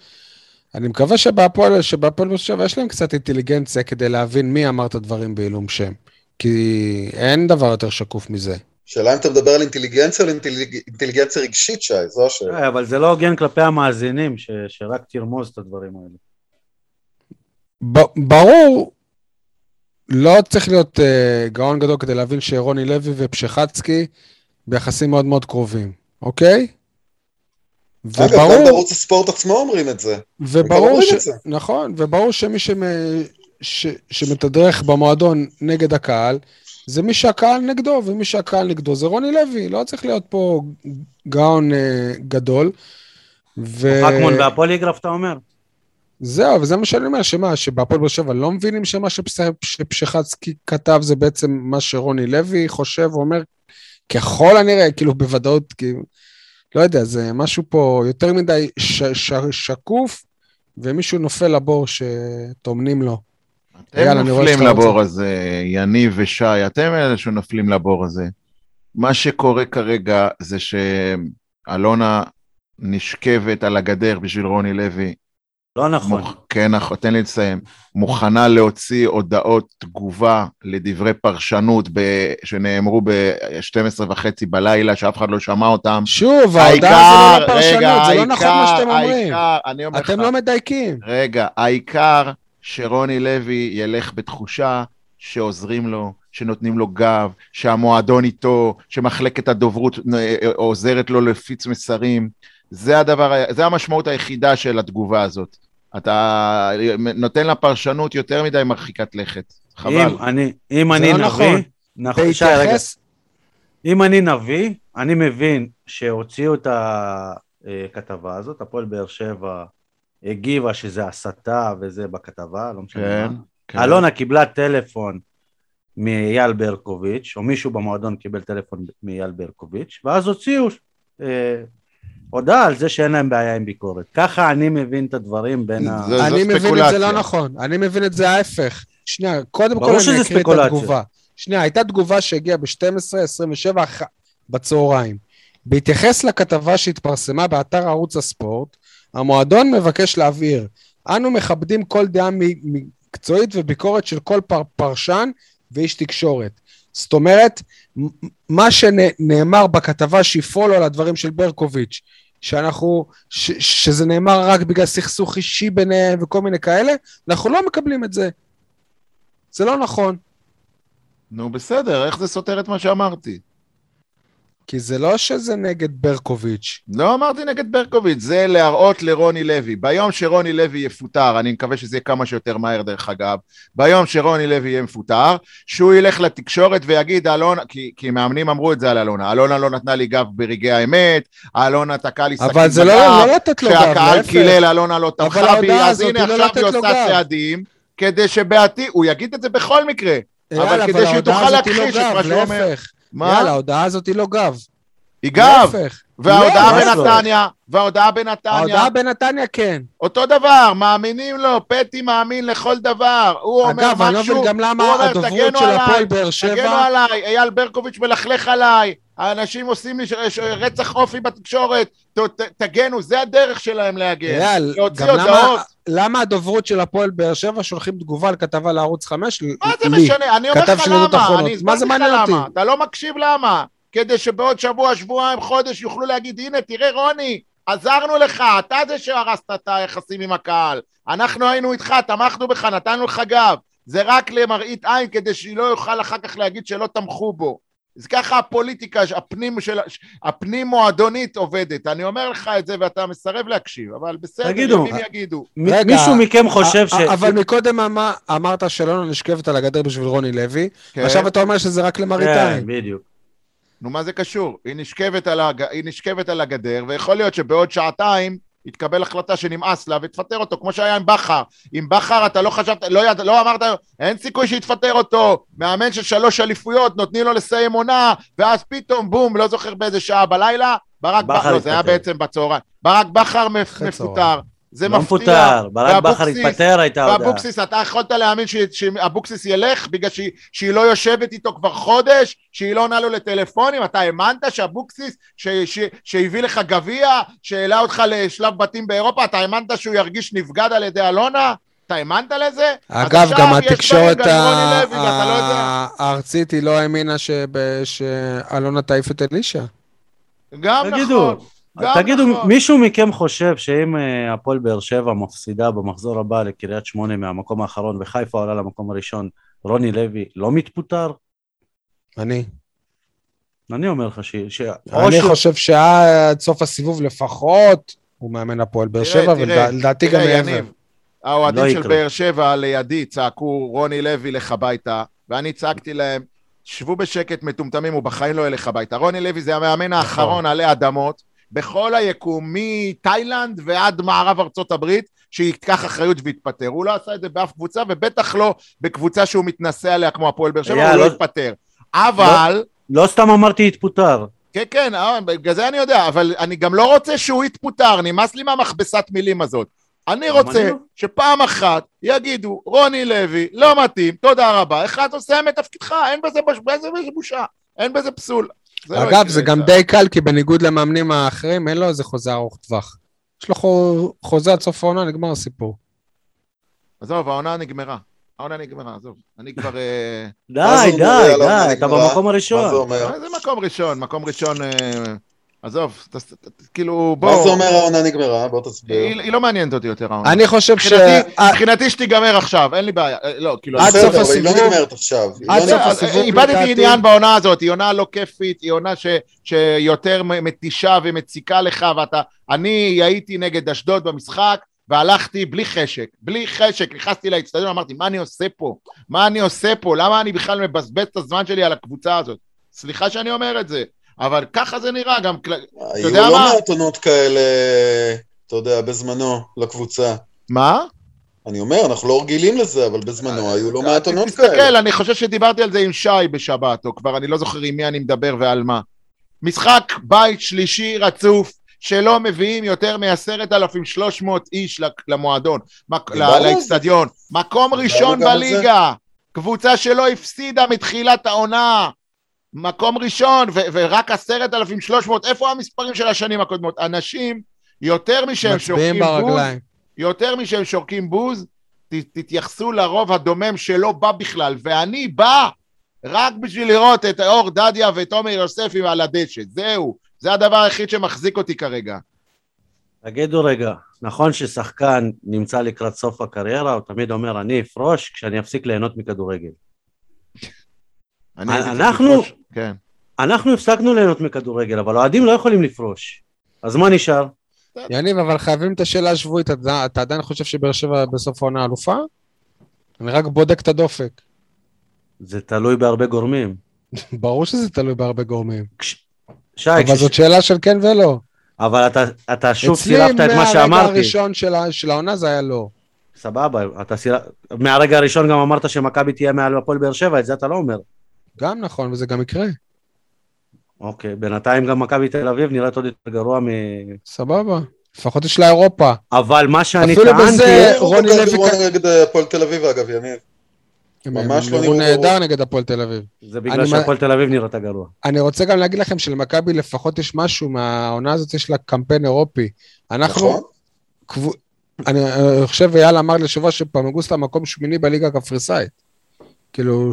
אני מקווה שבהפועל, שבהפועל באר שבע יש להם קצת אינטליגנציה כדי להבין מי אמר את הדברים בעילום שם. כי אין דבר יותר שקוף מזה. שאלה אם אתה מדבר על אינטליגנציה או על אינטליג... אינטליגנציה רגשית, שי, זו השאלה. אה, אבל זה לא הוגן כלפי המאזינים, ש, שרק תרמוז את הדברים האלה. ב- ברור, לא צריך להיות uh, גאון גדול כדי להבין שרוני לוי ופשחצקי ביחסים מאוד מאוד קרובים, אוקיי? אגב, גם בערוץ הספורט עצמו אומרים את זה. וברור ש... את זה. נכון, וברור שמי שמ... ש... שמתדרך במועדון נגד הקהל, זה מי שהקהל נגדו, ומי שהקהל נגדו זה רוני לוי, לא צריך להיות פה גאון uh, גדול. ו... חכמון והפועל יגרף, אתה אומר? זהו, וזה מה שאני אומר, שמה, שבהפועל באר שבע לא מבינים שמה שפשחצקי כתב זה בעצם מה שרוני לוי חושב ואומר, ככל הנראה, כאילו בוודאות, כאילו, לא יודע, זה משהו פה יותר מדי ש, ש, שקוף, ומישהו נופל לבור שטומנים לו. אתם יאללה, נופלים לבור הזה, יניב ושי, אתם אלה שנופלים לבור הזה. מה שקורה כרגע זה שאלונה נשכבת על הגדר בשביל רוני לוי. לא נכון. מוכ... כן, נכון, תן לי לסיים. מוכנה להוציא הודעות תגובה לדברי פרשנות ב... שנאמרו ב-12 וחצי בלילה, שאף אחד לא שמע אותם. שוב, ההודעה זה לא פרשנות, רגע, זה לא נכון מה שאתם אומרים. העיקר, אתם לך, לא מדייקים. רגע, העיקר שרוני לוי ילך בתחושה שעוזרים לו, שנותנים לו גב, שהמועדון איתו, שמחלקת הדוברות אה, עוזרת לו להפיץ מסרים. זה הדבר, זה המשמעות היחידה של התגובה הזאת. אתה נותן לה פרשנות יותר מדי מרחיקת לכת. חבל. אם אני, אם אני לא נביא, נכון. נכון, שי, רגע. אם אני נביא, אני מבין שהוציאו את הכתבה הזאת, הפועל באר שבע הגיבה שזה הסתה וזה בכתבה, לא משנה כן, מה. כן. אלונה קיבלה טלפון מאייל ברקוביץ', או מישהו במועדון קיבל טלפון מאייל ברקוביץ', ואז הוציאו אה, הודעה על זה שאין להם בעיה עם ביקורת. ככה אני מבין את הדברים בין ה... זה, אני מבין את זה לא נכון, אני מבין את זה ההפך. שנייה, קודם כל אני אקריא את התגובה. שנייה, הייתה תגובה שהגיעה ב-12:27 בצהריים. בהתייחס לכתבה שהתפרסמה באתר ערוץ הספורט, המועדון מבקש להבהיר, אנו מכבדים כל דעה מקצועית וביקורת של כל פר, פרשן ואיש תקשורת. זאת אומרת, מה שנאמר בכתבה שיפולו על הדברים של ברקוביץ', שאנחנו, ש, שזה נאמר רק בגלל סכסוך אישי ביניהם וכל מיני כאלה, אנחנו לא מקבלים את זה. זה לא נכון. נו בסדר, איך זה סותר את מה שאמרתי? כי זה לא שזה נגד ברקוביץ'. לא אמרתי נגד ברקוביץ', זה להראות לרוני לוי. ביום שרוני לוי יפוטר, אני מקווה שזה יהיה כמה שיותר מהר דרך אגב, ביום שרוני לוי יהיה מפוטר, שהוא ילך לתקשורת ויגיד, אלונה, כי, כי מאמנים אמרו את זה על אלונה, אלונה לא נתנה לי גב ברגעי האמת, אלונה תקעה לי סכין אבל זה לא, לא לתת לו גב, להפך. שהקהל קילל, אלונה לא תמכה בי, אז הנה לא עכשיו היא עושה צעדים, כדי שבעתיד, הוא יגיד את זה בכל מקרה, אבל כדי שהיא תוכל לא להכחיש את מה שהוא אומר. מה? יאללה, ההודעה הזאת היא לא גב. היא גב. וההודעה לא, בנתניה, וההודעה בנתניה. ההודעה בנתניה כן. אותו דבר, מאמינים לו, פטי מאמין לכל דבר. הוא אומר משהו, אגב, אני לא מבין גם למה הדוברות של הפועל באר שבע... תגנו עליי, אייל ברקוביץ' מלכלך עליי, האנשים עושים לי רצח אופי בתקשורת, תגנו, זה הדרך שלהם להגן. אייל, גם למה, למה הדוברות של הפועל באר שבע שולחים תגובה לכתבה לערוץ 5? מה זה משנה? אני אומר לך למה, אני הסברתי לך למה, אתה לא מקשיב למה. כדי שבעוד שבוע, שבועיים, חודש יוכלו להגיד, הנה, תראה רוני, עזרנו לך, אתה זה שהרסת את היחסים עם הקהל. אנחנו היינו איתך, תמכנו בך, נתנו לך גב. זה רק למראית עין כדי שהיא לא יוכל אחר כך להגיד שלא תמכו בו. אז ככה הפוליטיקה, הפנים, של, הפנים מועדונית עובדת. אני אומר לך את זה ואתה מסרב להקשיב, אבל בסדר, תגידו, ימים יגידו. רגע, מישהו מכם חושב ש... אבל מקודם אמר, אמרת שלא נשכבת על הגדר בשביל רוני לוי, כן. ועכשיו אתה אומר שזה רק למראית כן, עין. כן, בדיוק. נו, מה זה קשור? היא נשכבת, על הג... היא נשכבת על הגדר, ויכול להיות שבעוד שעתיים יתקבל החלטה שנמאס לה ותפטר אותו, כמו שהיה עם בכר. עם בכר אתה לא חשבת, לא, יד, לא אמרת, אין סיכוי שיתפטר אותו, מאמן של שלוש אליפויות, נותנים לו לסיים עונה, ואז פתאום בום, לא זוכר באיזה שעה בלילה, ברק בכר, לא, זה היה בעצם בצהריים. ברק בכר מפוטר. זה לא מפתיע. מפוטר, ברק בכר התפטר הייתה הודעה. ואבוקסיס, אתה יכולת להאמין ש- שאבוקסיס ילך בגלל שהיא, שהיא לא יושבת איתו כבר חודש, שהיא לא עונה לו לטלפונים, אתה האמנת שאבוקסיס, ש- ש- שהביא לך גביע, שהעלה אותך לשלב בתים באירופה, אתה האמנת שהוא ירגיש נבגד על ידי אלונה? אתה האמנת לזה? אגב, גם התקשורת לא הארצית היא לא האמינה שאלונה תעיף את אלישע. גם נכון. גם תגידו, נכון. מישהו מכם חושב שאם אה, הפועל באר שבע מפסידה במחזור הבא לקריית שמונה מהמקום האחרון וחיפה עולה למקום הראשון, רוני לוי לא מתפוטר? אני. אני אומר לך ש... ש... אני שהוא- חושב שעד סוף הסיבוב לפחות הוא מאמן הפועל באר שבע, ולדעתי גם מעבר. האוהדים לא של. באר שבע לידי צעקו רוני לוי לך הביתה, ואני צעקתי להם, שבו בשקט מטומטמים, הוא בחיים לא ילך הביתה. רוני לוי זה המאמן האחרון עלי אדמות, בכל היקום, מתאילנד ועד מערב ארצות הברית, שייקח אחריות ויתפטר. הוא לא עשה את זה באף קבוצה, ובטח לא בקבוצה שהוא מתנשא עליה כמו הפועל באר שבע, הוא לא לא- יתפטר. אבל... לא סתם אמרתי התפוטר. כן, כן, אה, בגלל זה אני יודע, אבל אני גם לא רוצה שהוא יתפוטר, נמאס לי מהמכבסת מילים הזאת. אני רוצה לא. שפעם אחת יגידו, רוני לוי, לא מתאים, תודה רבה, אחד עושה את תפקידך, אין בזה בושה, אין בזה פסול. זה לא אגב, יקרה, זה גם די קל, כי בניגוד למאמנים האחרים, אין לו איזה חוזה ארוך טווח. יש לו חו- חוזה עד סוף העונה, נגמר הסיפור. עזוב, העונה נגמרה. העונה נגמרה, עזוב. אני כבר... אה, מה די, זה די, די, מה אתה? במקום מה זה הראשון. אומר? איזה מקום ראשון, מקום ראשון... אה, עזוב, ת- ת- ת- כאילו, מה בוא... זה אומר העונה נגמרה? בוא תסביר. היא היא לא מעניינת אותי יותר העונה. אני חושב ש... מבחינתי- מבחינתי שתיגמר עכשיו, אין לי בעיה. אה, לא, כאילו... עד אני- סוף בסדר, אבל היא לא הסיבוב- נגמרת עכשיו. עד לא סוף הסיבוב, אה, איבדתי עניין בעונה הזאת, היא עונה לא כיפית, היא עונה ש, שיותר מתישה ומציקה לך, ואתה... אני הייתי נגד אשדוד במשחק, והלכתי בלי חשק, בלי חשק, נכנסתי לאצטדיון, אמרתי, מה אני עושה פה? מה אני עושה פה? למה אני בכלל מבזבז את הזמן שלי על הקבוצה הזאת? סליחה שאני אומר את זה, אבל ככה זה נראה, גם... היו יודע לא מה? מעט עונות כאלה, אתה יודע, בזמנו, לקבוצה. מה? אני אומר, אנחנו לא רגילים לזה, אבל בזמנו היו לא מעט עונות תסתכל, כאלה. אני חושב שדיברתי על זה עם שי בשבת, או כבר אני לא זוכר עם מי אני מדבר ועל מה. משחק בית שלישי רצוף, שלא מביאים יותר מ-10,300 איש למועדון. לאצטדיון. מקום ראשון. בליגה, קבוצה שלא הפסידה מתחילת העונה. מקום ראשון, ו- ורק 10,300, איפה המספרים של השנים הקודמות? אנשים, יותר משהם שורקים בוז. יותר משהם שורקים בוז, ת, תתייחסו לרוב הדומם שלא בא בכלל, ואני בא רק בשביל לראות את אור דדיה ואת עומר יוספי על הדשא, זהו, זה הדבר היחיד שמחזיק אותי כרגע. תגידו רגע, נכון ששחקן נמצא לקראת סוף הקריירה, הוא תמיד אומר, אני אפרוש כשאני אפסיק ליהנות מכדורגל. אנחנו- כן. אנחנו הפסקנו ליהנות מכדורגל, אבל אוהדים לא יכולים לפרוש. אז מה נשאר? יניב, אבל חייבים את השאלה השבועית. אתה אתה עדיין חושב שבאר שבע בסוף העונה אלופה? אני רק בודק את הדופק. זה תלוי בהרבה גורמים. ברור שזה תלוי בהרבה גורמים. כש... שי, אבל כש... זאת שאלה של כן ולא. אבל אתה, אתה שוב אצלי סילפת את מה מהרגע שאמרתי. הראשון של של העונה זה היה לא. סבבה, אתה סילפ... מהרגע הראשון גם אמרת שמכבי תהיה מעל הפועל באר שבע, את זה אתה לא אומר. גם נכון, וזה גם יקרה. אוקיי, בינתיים גם מכבי תל אביב נראית עוד יותר גרוע מ... סבבה. לפחות יש לה אירופה. אבל מה שאני אפילו טענתי... בזה- הוא רוני לוי נגד הפועל תל אביב, אגב, יניב. הם ממש לא נראו נהדר. נגד הפועל תל אביב. זה בגלל אני- שהפועל תל אביב נראית גרוע. אני רוצה גם להגיד לכם שלמכבי לפחות יש משהו, מהעונה הזאת יש לה קמפיין אירופי. אנחנו, נכון? אני חושב, אייל אמר לי השבוע שפמגוסטה מקום שמיני בליגה הקפריסאית. כאילו,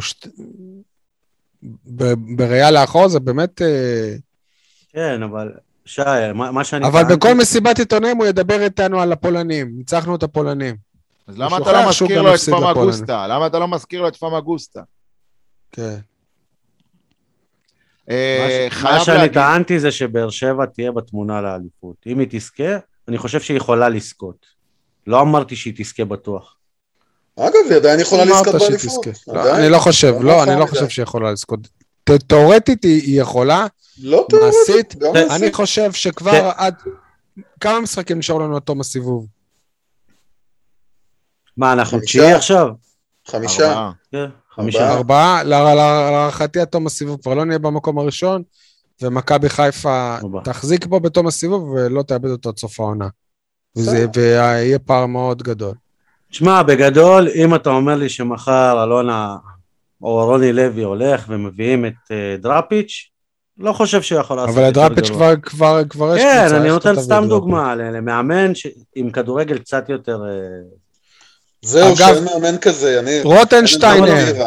בראייה לאחור זה באמת... אה, כן, אבל שי, מה, מה שאני אבל טענתי... בכל מסיבת עיתונאים הוא ידבר איתנו על הפולנים. ניצחנו את הפולנים. אז למה אתה לא מזכיר לו את. פמגוסטה? למה אתה לא מזכיר לו את פמגוסטה? כן. אה, מה שאני טענתי זה שבאר שבע תהיה בתמונה לאליפות. אם היא תזכה, אני חושב שהיא יכולה לזכות. לא אמרתי שהיא תזכה בטוח. אגב, היא עדיין יכולה לזכות באליפות. לא. אני לא חושב, לא לא, אני לא. חושב שהיא יכולה לזכות. תאורטית היא יכולה, לא תיאורטית, מעשית, גם ת- מעשית. אני חושב שכבר כן. עד... כמה משחקים נשארו לנו עד תום הסיבוב? מה, אנחנו. תשיעי עכשיו? חמישה. ארבעה. כן, חמישה. ארבעה? לה- לה- להערכתי עד תום הסיבוב כבר לא נהיה במקום הראשון, ומכבי חיפה. תחזיק בו בתום הסיבוב ולא תאבד אותו עד סוף העונה. וזה-. ויהיה פער מאוד גדול. שמע, בגדול, אם אתה אומר לי שמחר אלונה או רוני לוי הולך ומביאים את אה, דראפיץ', לא חושב שהוא יכול לעשות אבל הדראפיץ'. כבר, כבר, כבר יש כן, קבוצה, אני איך אתה נותן סתם? דוגמה ל- למאמן ש- עם כדורגל קצת יותר... אה, זהו, אגב- שאין מאמן כזה, אני... רוטנשטיינר, אני.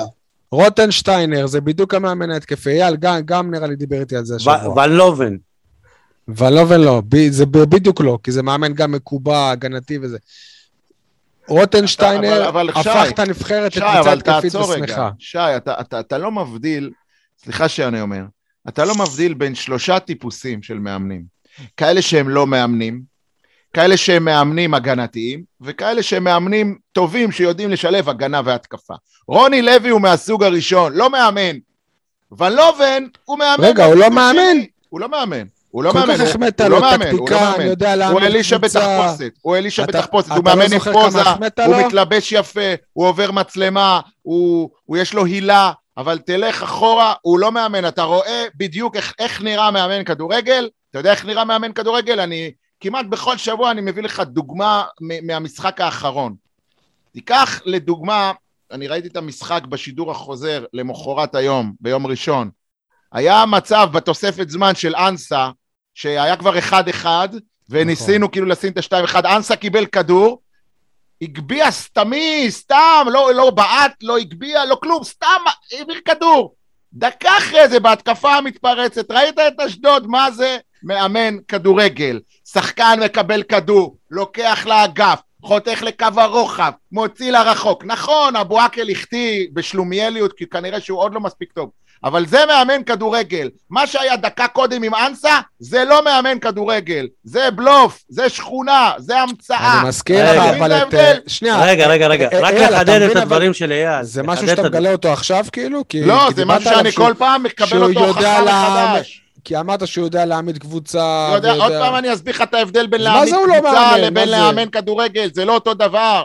רוטנשטיינר, זה בדיוק המאמן ההתקפי. אייל גם, גם נראה לי דיבר איתי על זה השבוע. ו- ון לובן. ולובן לא, ב- זה בדיוק לא, כי זה מאמן גם מקובע, הגנתי וזה. רוטנשטיינר הפך את הנבחרת לקבוצה התקפית. ושמחה. שי, אתה, אתה, אתה לא מבדיל, סליחה שאני אומר, אתה לא מבדיל בין שלושה טיפוסים של מאמנים. כאלה שהם לא מאמנים, כאלה שהם מאמנים הגנתיים, וכאלה שהם מאמנים טובים שיודעים לשלב הגנה והתקפה. רוני לוי הוא מהסוג הראשון, לא מאמן. ולובן הוא מאמן. רגע, הוא לא מאמן? הוא לא מאמן. הוא לא מאמן, כך הוא- החמאת הוא לו, לא מאמן, הוא לא מאמן. יודע הוא אלישע. בתחפושת, הוא אלישע בתחפושת, הוא לא מאמן עם פוזה, הוא? מתלבש יפה, הוא עובר מצלמה, הוא, הוא יש לו הילה, אבל תלך אחורה, הוא לא מאמן, אתה רואה בדיוק איך, איך נראה מאמן כדורגל, אתה יודע איך נראה מאמן כדורגל? אני כמעט בכל שבוע אני מביא לך דוגמה מהמשחק האחרון. תיקח לדוגמה, אני ראיתי את המשחק בשידור החוזר למחרת היום, ביום ראשון. היה מצב בתוספת זמן של אנסה, שהיה כבר אחד-אחד, וניסינו כאילו לשים את השתיים אחד, אנסה קיבל כדור, הגביה סתמי, סתם, לא, לא בעט, לא הגביה, לא כלום, סתם העביר כדור. דקה אחרי זה, בהתקפה המתפרצת, ראית את אשדוד, מה זה? מאמן כדורגל. שחקן מקבל כדור, לוקח לאגף, חותך לקו הרוחב, מוציא לרחוק. נכון, אבו עקל החטיא בשלומיאליות, כי כנראה שהוא עוד לא מספיק טוב. אבל זה מאמן כדורגל. מה שהיה דקה קודם עם אנסה, זה לא מאמן כדורגל. זה בלוף, זה שכונה, זה המצאה. אני מזכיר רגע. לך, אבל את... ההבדל? שנייה. רגע, רגע, רגע, אה, רק אתה לחדד את הדברים של אייל. זה משהו שאתה את מגלה אותו עכשיו, כאילו? לא, זה משהו שאני כל פעם מקבל אותו לה- מחדש. כי אמרת שהוא יודע להעמיד קבוצה. לא יודע, עוד ויודע- פעם אני אסביר לך את ההבדל בין להעמיד לא קבוצה? מה לבין? לאמן כדורגל, זה לא אותו דבר.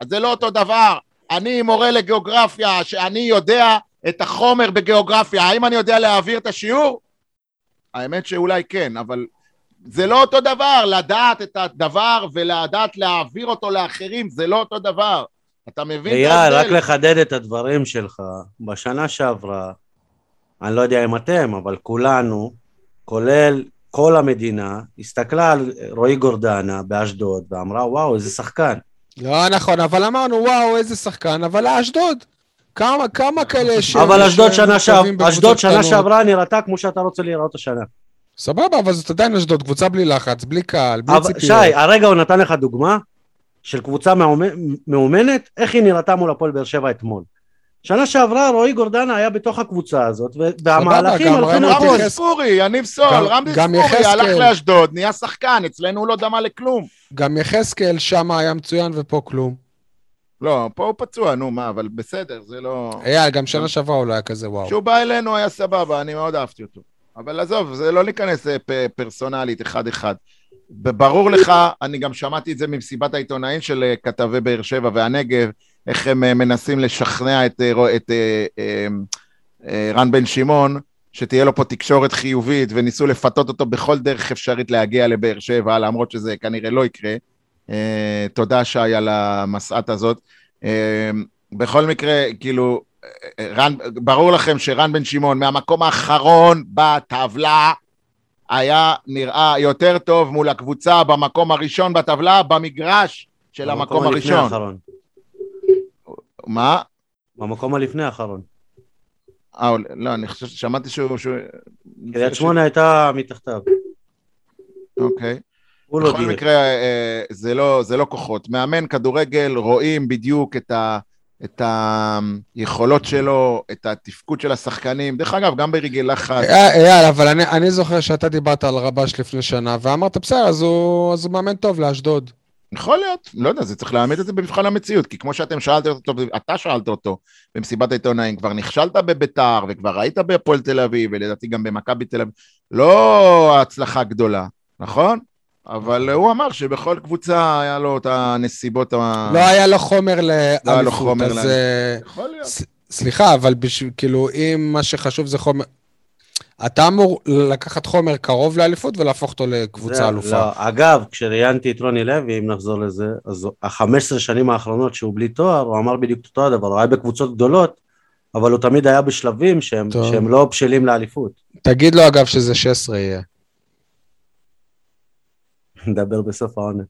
אז זה לא אותו דבר. אני מורה לגיאוגרפיה, שאני יודע את החומר בגיאוגרפיה, האם אני יודע להעביר את השיעור? האמת שאולי כן, אבל זה לא אותו דבר, לדעת את הדבר ולדעת להעביר אותו לאחרים, זה לא אותו דבר. אתה מבין את אייל, רק? לחדד את הדברים שלך. בשנה שעברה, אני לא יודע אם אתם, אבל כולנו, כולל כל המדינה, הסתכלה על רועי גורדנה באשדוד ואמרה, וואו, איזה שחקן. לא נכון, אבל אמרנו, וואו, איזה שחקן, אבל אשדוד. כמה, כמה כאלה ש... אבל אשדוד שנה שעב- שנה. שעברה נראתה כמו שאתה רוצה לראות השנה. סבבה, אבל זאת עדיין אשדוד, קבוצה בלי לחץ, בלי קהל, בלי אבל- ציפיות. שי, הרגע הוא נתן לך דוגמה של קבוצה מאומ- מאומנת, איך היא נראתה מול הפועל באר שבע אתמול. שנה שעברה רועי גורדנה היה בתוך הקבוצה הזאת, והמהלכים הלכו נכון. יחז- ספורי, יניב סול, גם ספורי. הלך לאשדוד, נהיה שחקן, אצלנו הוא לא דמה לכלום. גם יחזקאל שם היה מצוין ופה כלום. לא, פה הוא פצוע, נו מה, אבל בסדר, זה לא... אייל, גם שנה שעברה הוא לא היה כזה וואו. כשהוא בא אלינו היה סבבה, אני מאוד אהבתי אותו. אבל עזוב, זה לא להיכנס אה, פ- פרסונלית, אחד-אחד. ברור לך, אני גם שמעתי את זה ממסיבת העיתונאים של אה, כתבי באר שבע והנגב, איך הם אה, מנסים לשכנע את, את אה, רן בן שמעון, שתהיה לו פה תקשורת חיובית, וניסו לפתות אותו בכל דרך אפשרית להגיע לבאר שבע, למרות שזה כנראה לא יקרה. אה, תודה, שי, על המסעת הזאת. אה, בכל מקרה, כאילו, אה, רן, ברור לכם שרן בן שמעון מהמקום האחרון בטבלה היה נראה יותר טוב מול הקבוצה במקום הראשון בטבלה במגרש של המקום הלפני הראשון. האחרון. מה? במקום הלפני האחרון. אה, לא, אני חושב ששמעתי שהוא... שהוא- קריית שמונה הייתה מתחתיו. אוקיי. הוא לא בכל דייק. מקרה, אה, זה לא, זה לא כוחות. מאמן כדורגל, רואים בדיוק את, ה, את היכולות שלו, את התפקוד של השחקנים. דרך אגב, גם ברגעי לחץ. אה, אייל, אבל אני, אני זוכר שאתה דיברת על רבש לפני שנה, ואמרת, בסדר, אז הוא, אז הוא מאמן טוב לאשדוד. יכול להיות, לא יודע, זה צריך להעמיד את זה במבחן המציאות, כי כמו שאתם שאלתם אותו, אתה שאלת אותו במסיבת העיתונאים, כבר נכשלת בביתר, וכבר היית בהפועל תל אביב, ולדעתי גם במכבי תל אביב, לא הצלחה גדולה, נכון? אבל הוא אמר שבכל קבוצה היה לו את הנסיבות ה... לא היה לו חומר לא היה לו לאליפות, חומר אז... לאליפות. אה, יכול להיות. ס- סליחה, אבל בשביל, כאילו, אם מה שחשוב זה חומר... אתה אמור לקחת חומר קרוב לאליפות ולהפוך אותו לקבוצה זה- אלופה. לא, אגב, כשראיינתי את רוני לוי, אם נחזור לזה, אז ה-15 שנים האחרונות שהוא בלי תואר, הוא אמר בדיוק אותו הדבר, הוא היה בקבוצות גדולות, אבל הוא תמיד היה בשלבים שהם. שהם לא בשלים לאליפות. תגיד לו, אגב, שזה 16 יהיה. נדבר בסוף העונה.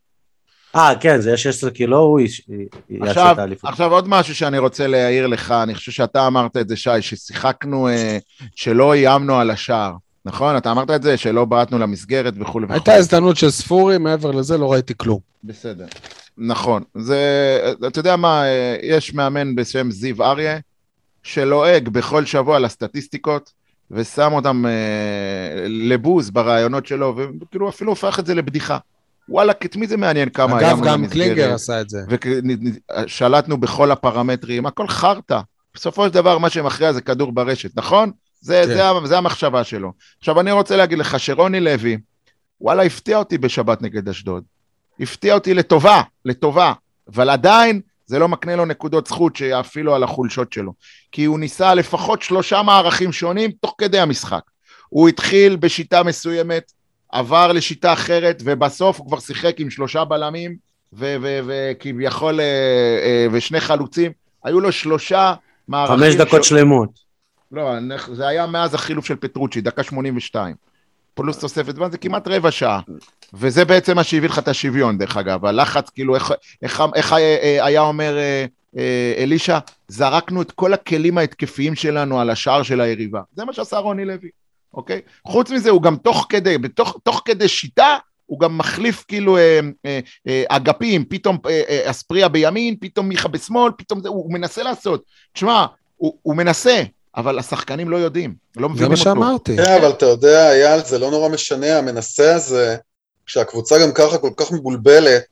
אה, כן, זה יהיה 16 קילו, הוא יש- יעשה עכשיו, את האליפות. עכשיו עוד משהו שאני רוצה להעיר לך, אני חושב שאתה אמרת את זה, שי, ששיחקנו, אה, שלא איימנו על השער, נכון? אתה אמרת את זה, שלא בעטנו למסגרת וכולי וכולי. הייתה הזדמנות של ספורי, מעבר לזה לא ראיתי כלום. בסדר. נכון. זה, אתה יודע מה, אה, יש מאמן בשם זיו אריה, שלועג בכל שבוע לסטטיסטיקות, ושם אותם אה, לבוז ברעיונות שלו, וכאילו אפילו הופך את זה לבדיחה. וואלכ, את מי זה מעניין כמה אגב, איימנו גם? קלינגר עשה את זה. ושלטנו בכל הפרמטרים, הכל חרטא. בסופו של דבר, מה שמכריע זה כדור ברשת, נכון? זה, כן. זה, ה- זה המחשבה שלו. עכשיו, אני רוצה להגיד לך שרוני לוי, וואלה, הפתיע אותי בשבת נגד אשדוד. הפתיע אותי לטובה, לטובה, אבל עדיין זה לא מקנה לו נקודות זכות שיאפילו על החולשות שלו. כי הוא ניסה לפחות שלושה מערכים שונים תוך כדי המשחק. הוא התחיל בשיטה מסוימת, עבר לשיטה אחרת, ובסוף הוא כבר שיחק עם שלושה בלמים, וכביכול, אה, אה, ושני חלוצים. היו לו שלושה מערכים... חמש דקות ש- שלמות. לא, זה היה מאז החילוף של פטרוצ'י, דקה 82. פלוס תוספת זמן, זה כמעט רבע שעה. וזה בעצם מה שהביא לך את השוויון, דרך אגב. הלחץ, כאילו, איך, איך, איך אה, אה, היה אומר אה, אה, אלישע, זרקנו את כל הכלים ההתקפיים שלנו על השער של היריבה. זה מה שעשה רוני לוי, אוקיי? חוץ מזה, הוא גם תוך כדי, בתוך, תוך כדי שיטה, הוא גם מחליף כאילו אה, אה, אה, אגפים, פתאום אה, אה, אספריה בימין, פתאום מיכה בשמאל, פתאום זה, הוא, הוא מנסה לעשות. תשמע, הוא, הוא מנסה, אבל השחקנים לא יודעים, לא זה מבינים מה אותו. שאמרתי. כן, אבל אתה יודע, אייל, זה לא נורא משנה, המנסה הזה, כשהקבוצה גם ככה כל כך מבולבלת,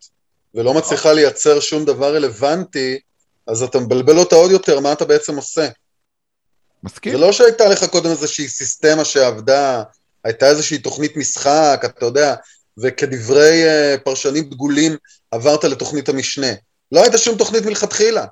ולא מצליחה לייצר שום דבר רלוונטי, אז אתה מבלבל אותה עוד יותר, מה אתה בעצם עושה? מסכים? זה לא שהייתה לך קודם איזושהי סיסטמה שעבדה, הייתה איזושהי תוכנית משחק, אתה יודע, וכדברי uh, פרשנים דגולים עברת לתוכנית המשנה. לא הייתה שום תוכנית מלכתחילה.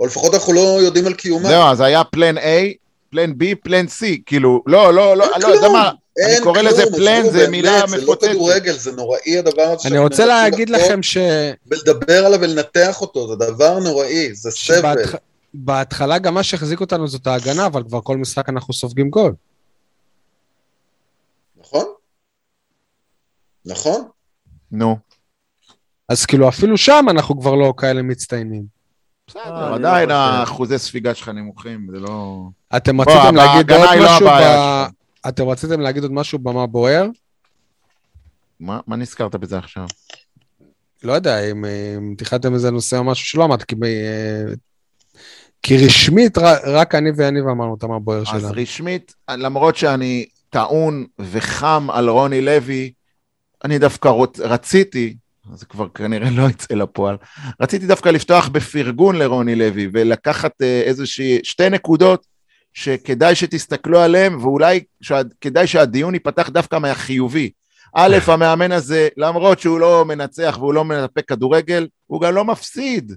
או לפחות אנחנו לא יודעים על קיומה. זהו, אז היה פלן A, פלן B, פלן C, כאילו, לא, לא, לא, לא, יודע. מה, אני קורא כלום, לזה פלן, זה מילה זה לא מפוצצת. כדורגל, זה נוראי הדבר הזה. אני רוצה להגיד לכם ש... ולדבר עליו ולנתח אותו, זה דבר נוראי, זה סבל. בהתחלה גם מה שהחזיק אותנו זאת ההגנה, אבל כבר כל משחק אנחנו סופגים גול. נכון? נכון? נו, אז כאילו אפילו שם אנחנו כבר לא כאלה מצטיינים. בסדר, אני עדיין לא חושב. האחוזי ספיגה שלך נמוכים, זה לא... אתם רציתם להגיד עוד לא משהו ב... אתם רציתם להגיד עוד משהו במה בוער? מה מה נזכרת בזה עכשיו? לא יודע, אם, אם תיחדתם איזה נושא או משהו שלא אמרת, כי, אה, כי רשמית רק, אני ויניב אמרנו את המה בוער אז שלנו. רשמית, למרות שאני טעון וחם על רוני לוי, אני דווקא רוצ, רציתי, זה כבר כנראה לא יצא לפועל, רציתי דווקא לפתוח בפרגון לרוני לוי ולקחת אה, איזושהי, שתי נקודות שכדאי שתסתכלו עליהן ואולי כדאי שהדיון ייפתח דווקא מהחיובי. א', המאמן הזה, למרות שהוא לא מנצח והוא לא מנפק כדורגל, הוא גם לא מפסיד.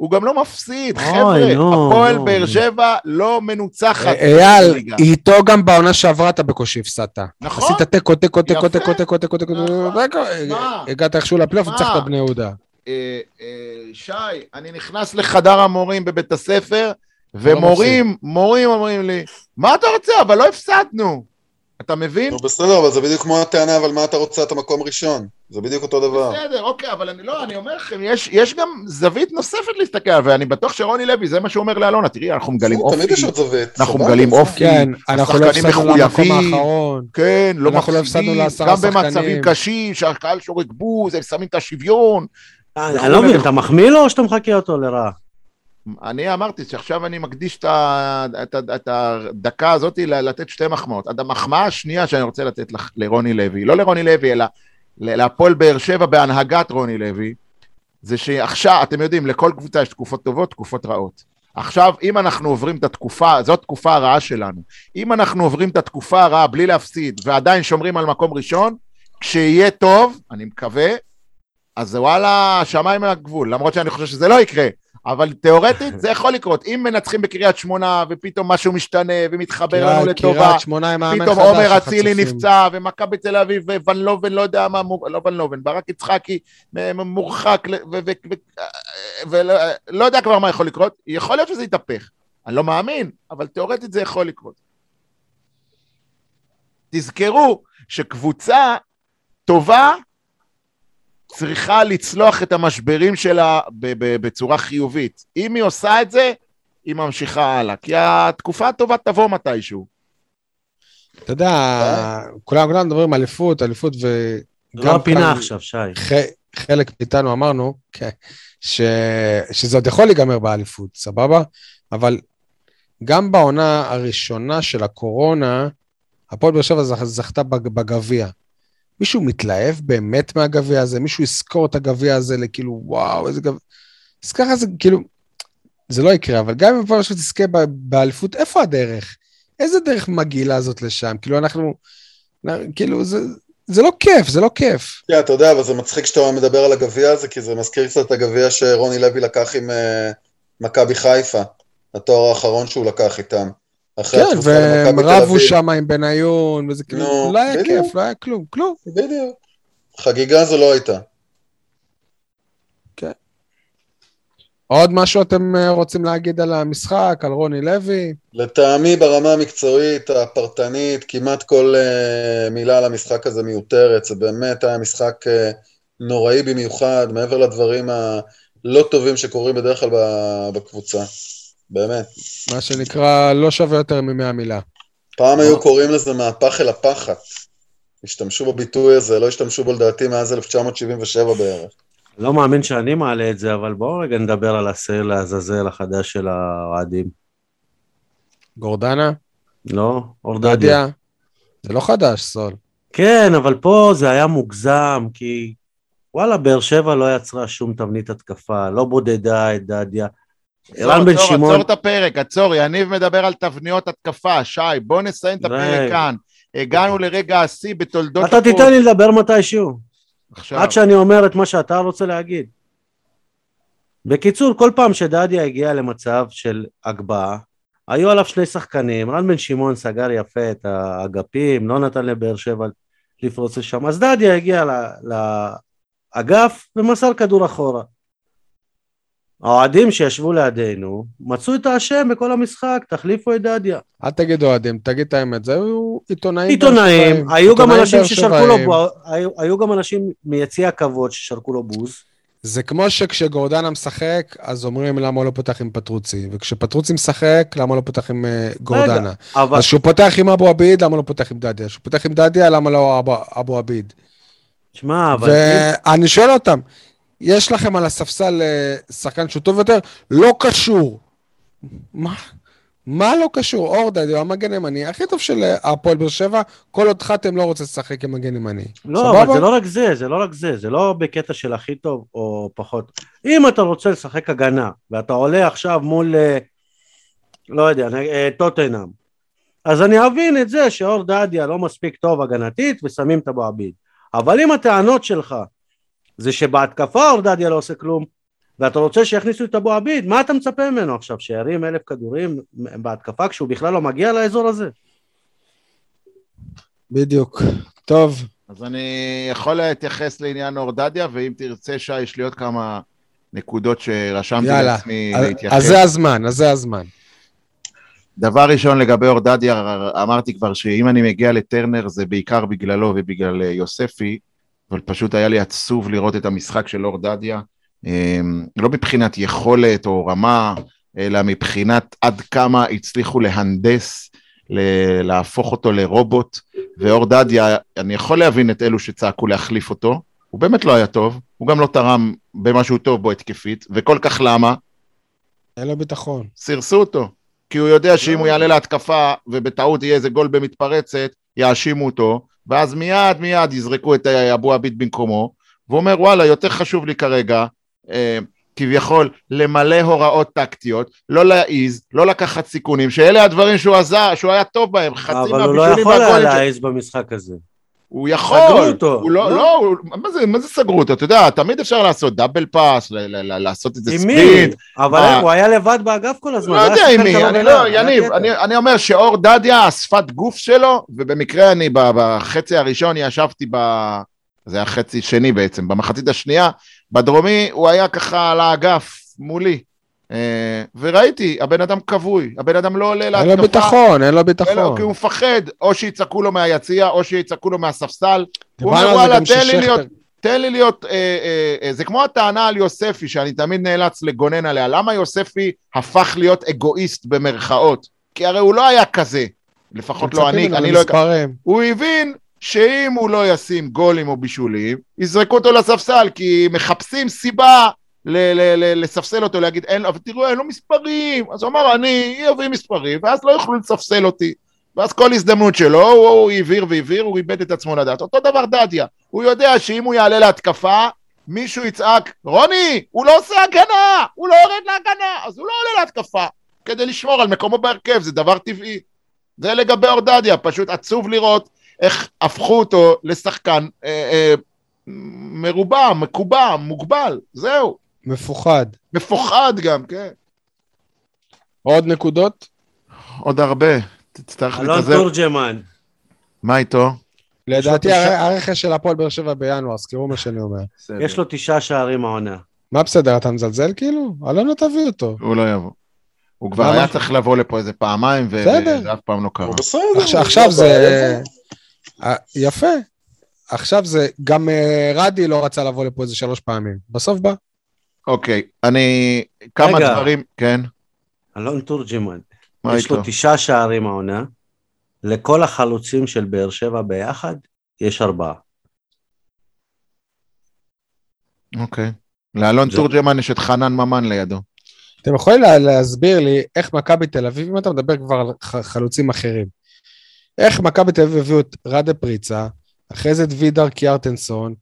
הוא גם לא מפסיד, חבר'ה, הפועל. באר שבע לא מנוצחת. אה, אייל. איתו גם בעונה שעברה אתה בקושי הפסדת. נכון. עשית תיקו, תיקו, תיקו. תיקו, תיקו, תיקו, תיקו, נכון. תיקו, מה? הגעת איכשהו לפלייאוף? ניצחת בני יהודה. אה, אה, שי, אני נכנס לחדר המורים בבית הספר, ומורים, מורים אומרים לי, מה אתה רוצה? אבל לא הפסדנו. אתה מבין? נו בסדר, אבל זה בדיוק כמו הטענה, אבל מה אתה רוצה את המקום ראשון? זה בדיוק אותו דבר. בסדר, אוקיי, אבל אני לא, אני אומר לכם, יש, יש גם זווית נוספת להסתכל, ואני בטוח שרוני לוי, זה מה שהוא אומר לאלונה, תראי, אנחנו מגלים אופי, תמיד יש עוד זווית. אנחנו מגלים אופי, כן, אנחנו לא הפסדנו למקום מחויבים. האחרון. כן, לא אנחנו לא מפסידים, הפסדנו לעשרה גם במצבים. קשים, שהקהל שורק בוז, הם שמים את השוויון. אני לא מבין, אתה מחמיא לו או שאתה מחקה אותו לרעה? אני אמרתי שעכשיו אני מקדיש את, ה, את, ה, את הדקה הזאת לתת שתי מחמאות. המחמאה השנייה שאני רוצה לתת לח- לרוני לוי, לא לרוני לוי, אלא להפועל באר שבע בהנהגת רוני לוי, זה שעכשיו, אתם יודעים, לכל קבוצה יש תקופות טובות, תקופות רעות. עכשיו, אם אנחנו עוברים את התקופה, זאת תקופה הרעה שלנו. אם אנחנו עוברים את התקופה הרעה בלי להפסיד ועדיין שומרים על מקום ראשון, כשיהיה טוב, אני מקווה, אז וואלה, שמיים מהגבול, למרות שאני חושב שזה לא יקרה. אבל תיאורטית זה יכול לקרות. אם מנצחים בקריית שמונה ופתאום משהו משתנה ומתחבר לנו לטובה. פתאום עומר אצילי נפצע ומכבי תל אביב וון לובן לא יודע מה, לא ון לובן, ברק יצחקי מורחק ולא יודע כבר מה יכול לקרות, יכול להיות שזה יתהפך. אני לא מאמין, אבל תיאורטית זה יכול לקרות. תזכרו שקבוצה טובה צריכה לצלוח את המשברים שלה בצורה חיובית. אם היא עושה את זה, היא ממשיכה הלאה, כי התקופה הטובה תבוא מתישהו. אתה יודע, כולם כולם מדברים על אליפות, אליפות ו... לא הפינה עכשיו, שי. חלק מאיתנו אמרנו, כן, ש... שזה עוד יכול להיגמר באליפות, סבבה? אבל גם בעונה הראשונה של הקורונה, הפועל באר שבע זכתה בגביע. מישהו מתלהב באמת מהגביע הזה? מישהו יזכור את הגביע הזה לכאילו, וואו, איזה גביע... אז ככה זה כאילו, זה לא יקרה, אבל גם אם הפועל עכשיו תזכה באליפות, איפה הדרך? איזה דרך מגעילה הזאת לשם? כאילו, אנחנו... כאילו, זה, זה לא כיף, זה לא כיף. כן, אתה יודע, אבל זה מצחיק שאתה מדבר על הגביע הזה, כי זה מזכיר קצת את הגביע שרוני לוי לקח עם uh, מכבי חיפה, התואר האחרון שהוא לקח איתם. כן, והם רבו שם עם בניון, וזה כאילו, לא היה כיף, לא היה כלום, כלום. בדיוק. חגיגה זו לא הייתה. כן. עוד משהו אתם אה, רוצים להגיד על המשחק, על רוני לוי? לטעמי ברמה המקצועית, הפרטנית, כמעט כל uh, מילה על המשחק הזה מיותרת. זה באמת היה משחק uh, נוראי במיוחד, מעבר לדברים הלא טובים שקורים בדרך כלל בקבוצה. באמת. מה שנקרא, לא שווה יותר ממאה מילה. פעם היו קוראים לזה מהפח אל הפחת. השתמשו בביטוי הזה, לא השתמשו בו לדעתי מאז 1977 בערך. לא מאמין שאני מעלה את זה, אבל בואו רגע נדבר על הסייל לעזאזל החדש של האוהדים. גורדנה? לא, אורדדיה. זה לא חדש, סול. כן, אבל פה זה היה מוגזם, כי וואלה, באר שבע לא יצרה שום תבנית התקפה, לא בודדה את דדיה. ערן בן שמעון... עצור את הפרק, עצור, יניב מדבר על תבניות התקפה, שי, בוא נסיים את הפרק כאן. הגענו לרגע השיא בתולדות... אתה תיתן לי לדבר מתישהו. עכשיו. עד שאני אומר את מה שאתה רוצה להגיד. בקיצור, כל פעם שדדיה הגיע למצב של הגבהה, היו עליו שני שחקנים, רן בן שמעון סגר יפה את האגפים, לא נתן לבאר שבע לפרוץ לשם, אז דדיה הגיע לאגף ומסר כדור אחורה. האוהדים שישבו לידינו מצאו את האשם בכל המשחק, תחליפו את דדיה. אל תגיד אוהדים, תגיד את האמת, זה היו עיתונאים. עיתונאים, היו גם אנשים ששרקו לו, היו, היו גם אנשים מיציע הכבוד ששרקו לו בוז. זה כמו שכשגורדנה משחק, אז אומרים למה הוא לא פותח עם פטרוצי, וכשפטרוצי משחק, למה לא פותח עם uh, גורדנה. רגע, אבל... אז כשהוא פותח עם אבו עביד, למה לא פותח עם דדיה? כשהוא פותח עם דדיה, למה לא אבו עביד? שמע, אבל... ואני שואל אותם, יש לכם על הספסל אה, שחקן שהוא טוב יותר, לא קשור. מה? מה לא קשור? אורדד הוא המגן ימני הכי טוב של אה, הפועל באר שבע, כל עוד חתם לא רוצה לשחק עם מגן ימני. לא, סבבה? אבל זה לא רק זה, זה לא רק זה, זה לא בקטע של הכי טוב או פחות. אם אתה רוצה לשחק הגנה, ואתה עולה עכשיו מול, אה, לא יודע, טוטנאם, אז אני אבין את זה שאור דדיה לא מספיק טוב הגנתית ושמים את אבו עביד. אבל אם הטענות שלך זה שבהתקפה אורדדיה לא עושה כלום, ואתה רוצה שיכניסו את אבו עביד, מה אתה מצפה ממנו עכשיו, שירים אלף כדורים בהתקפה כשהוא בכלל לא מגיע לאזור הזה? בדיוק. טוב. אז אני יכול להתייחס לעניין אורדדיה, ואם תרצה, שי, יש לי עוד כמה נקודות שרשמתי יאללה. לעצמי אז, להתייחס. אז זה הזמן, אז זה הזמן. דבר ראשון לגבי אורדדיה, אמרתי כבר שאם אני מגיע לטרנר זה בעיקר בגללו ובגלל יוספי, אבל פשוט היה לי עצוב לראות את המשחק של אור דדיה, אמ, לא מבחינת יכולת או רמה, אלא מבחינת עד כמה הצליחו להנדס, להפוך אותו לרובוט, ואור דדיה, אני יכול להבין את אלו שצעקו להחליף אותו, הוא באמת לא היה טוב, הוא גם לא תרם במשהו טוב בו התקפית, וכל כך למה? אין לו ביטחון. סירסו אותו, כי הוא יודע שאם הוא יעלה להתקפה ובטעות יהיה איזה גול במתפרצת, יאשימו אותו, ואז מיד מיד יזרקו את אבו עביד במקומו, והוא אומר וואלה יותר חשוב לי כרגע אה, כביכול למלא הוראות טקטיות, לא להעיז, לא לקחת סיכונים, שאלה הדברים שהוא עזר, שהוא היה טוב בהם, חצי מהבישולים אבל הוא לא יכול היה להעיז ש... במשחק הזה. הוא יכול. סגרו אותו. הוא לא, לא. לא, הוא- מה זה, מה זה סגרו אותו? אתה יודע, תמיד אפשר לעשות דאבל פאס, ל- ל- ל- לעשות עם מי? ספרינט. אבל מה? הוא היה לבד באגף כל הזמן. לא יודע עם מי, אני לא, יניב. אני, אני אומר שאור דדיה, השפת גוף שלו, ובמקרה אני בחצי הראשון ישבתי ב... זה היה חצי שני בעצם, במחצית השנייה, בדרומי הוא היה ככה על האגף, מולי. אה, וראיתי, הבן אדם כבוי, הבן אדם לא עולה אין להתקפה. לו ביטחון, אין לו אין ביטחון. כי הוא מפחד, או שיצעקו לו מהיציע, או שיצעקו לו מהספסל. הוא אומר, וואלה, תן לי להיות, תן לי להיות, אה, אה, אה, זה כמו הטענה על יוספי, שאני תמיד נאלץ לגונן עליה. למה יוספי הפך להיות אגואיסט במרכאות? כי הרי הוא לא היה כזה. לפחות לא אני, אני לא... הוא הבין שאם הוא לא ישים גולים או בישולים, יזרקו אותו לספסל, כי מחפשים סיבה לספסל אותו, להגיד, אין, אבל תראו, אין לו מספרים. אז הוא אמר, אני אביא מספרים, ואז לא יוכלו לספסל אותי. ואז כל הזדמנות שלו, הוא, הבהיר והבהיר, הוא איבד את עצמו לדעת. אותו דבר דדיה, הוא יודע שאם הוא יעלה להתקפה, מישהו יצעק, רוני, הוא לא עושה הגנה, הוא לא יורד להגנה, אז הוא לא עולה להתקפה, כדי לשמור על מקומו בהרכב, זה דבר טבעי. זה לגבי אורדדיה, פשוט עצוב לראות איך הפכו אותו לשחקן אה, אה, מרובע, מקובע, מוגבל, זהו. מפוחד. מפוחד גם, כן. עוד נקודות? עוד הרבה. תצטרך אלון להתאזר. תורג'מן. מה איתו? לדעתי הרכש של הפועל באר שבע בינואר, זכרו מה שאני אומר. יש לו תשעה שערים העונה. מה בסדר, אתה מזלזל כאילו? אלונה תביא אותו. הוא לא יבוא. הוא כבר? היה צריך לבוא לפה איזה פעמיים. וזה אף פעם לא קרה. בסדר. עכשיו- הוא עכשיו לא זה... אה, יפה. עכשיו זה, גם אה, רדי לא רצה לבוא לפה איזה שלוש פעמים. בסוף בא. אוקיי, אני... כמה רגע. דברים... כן, אלון תורג'מן. מה יש איתו? לו תשעה שערים העונה. לכל החלוצים של באר שבע ביחד, יש ארבעה. אוקיי. לאלון זה- תורג'מן יש את חנן ממן לידו. אתם יכולים לה- להסביר לי איך מכבי תל אביב, אם אתה מדבר כבר על חלוצים אחרים, איך מכבי תל אביב הביאו את רדה פריצה, אחרי זה את וידר קיארטנסון,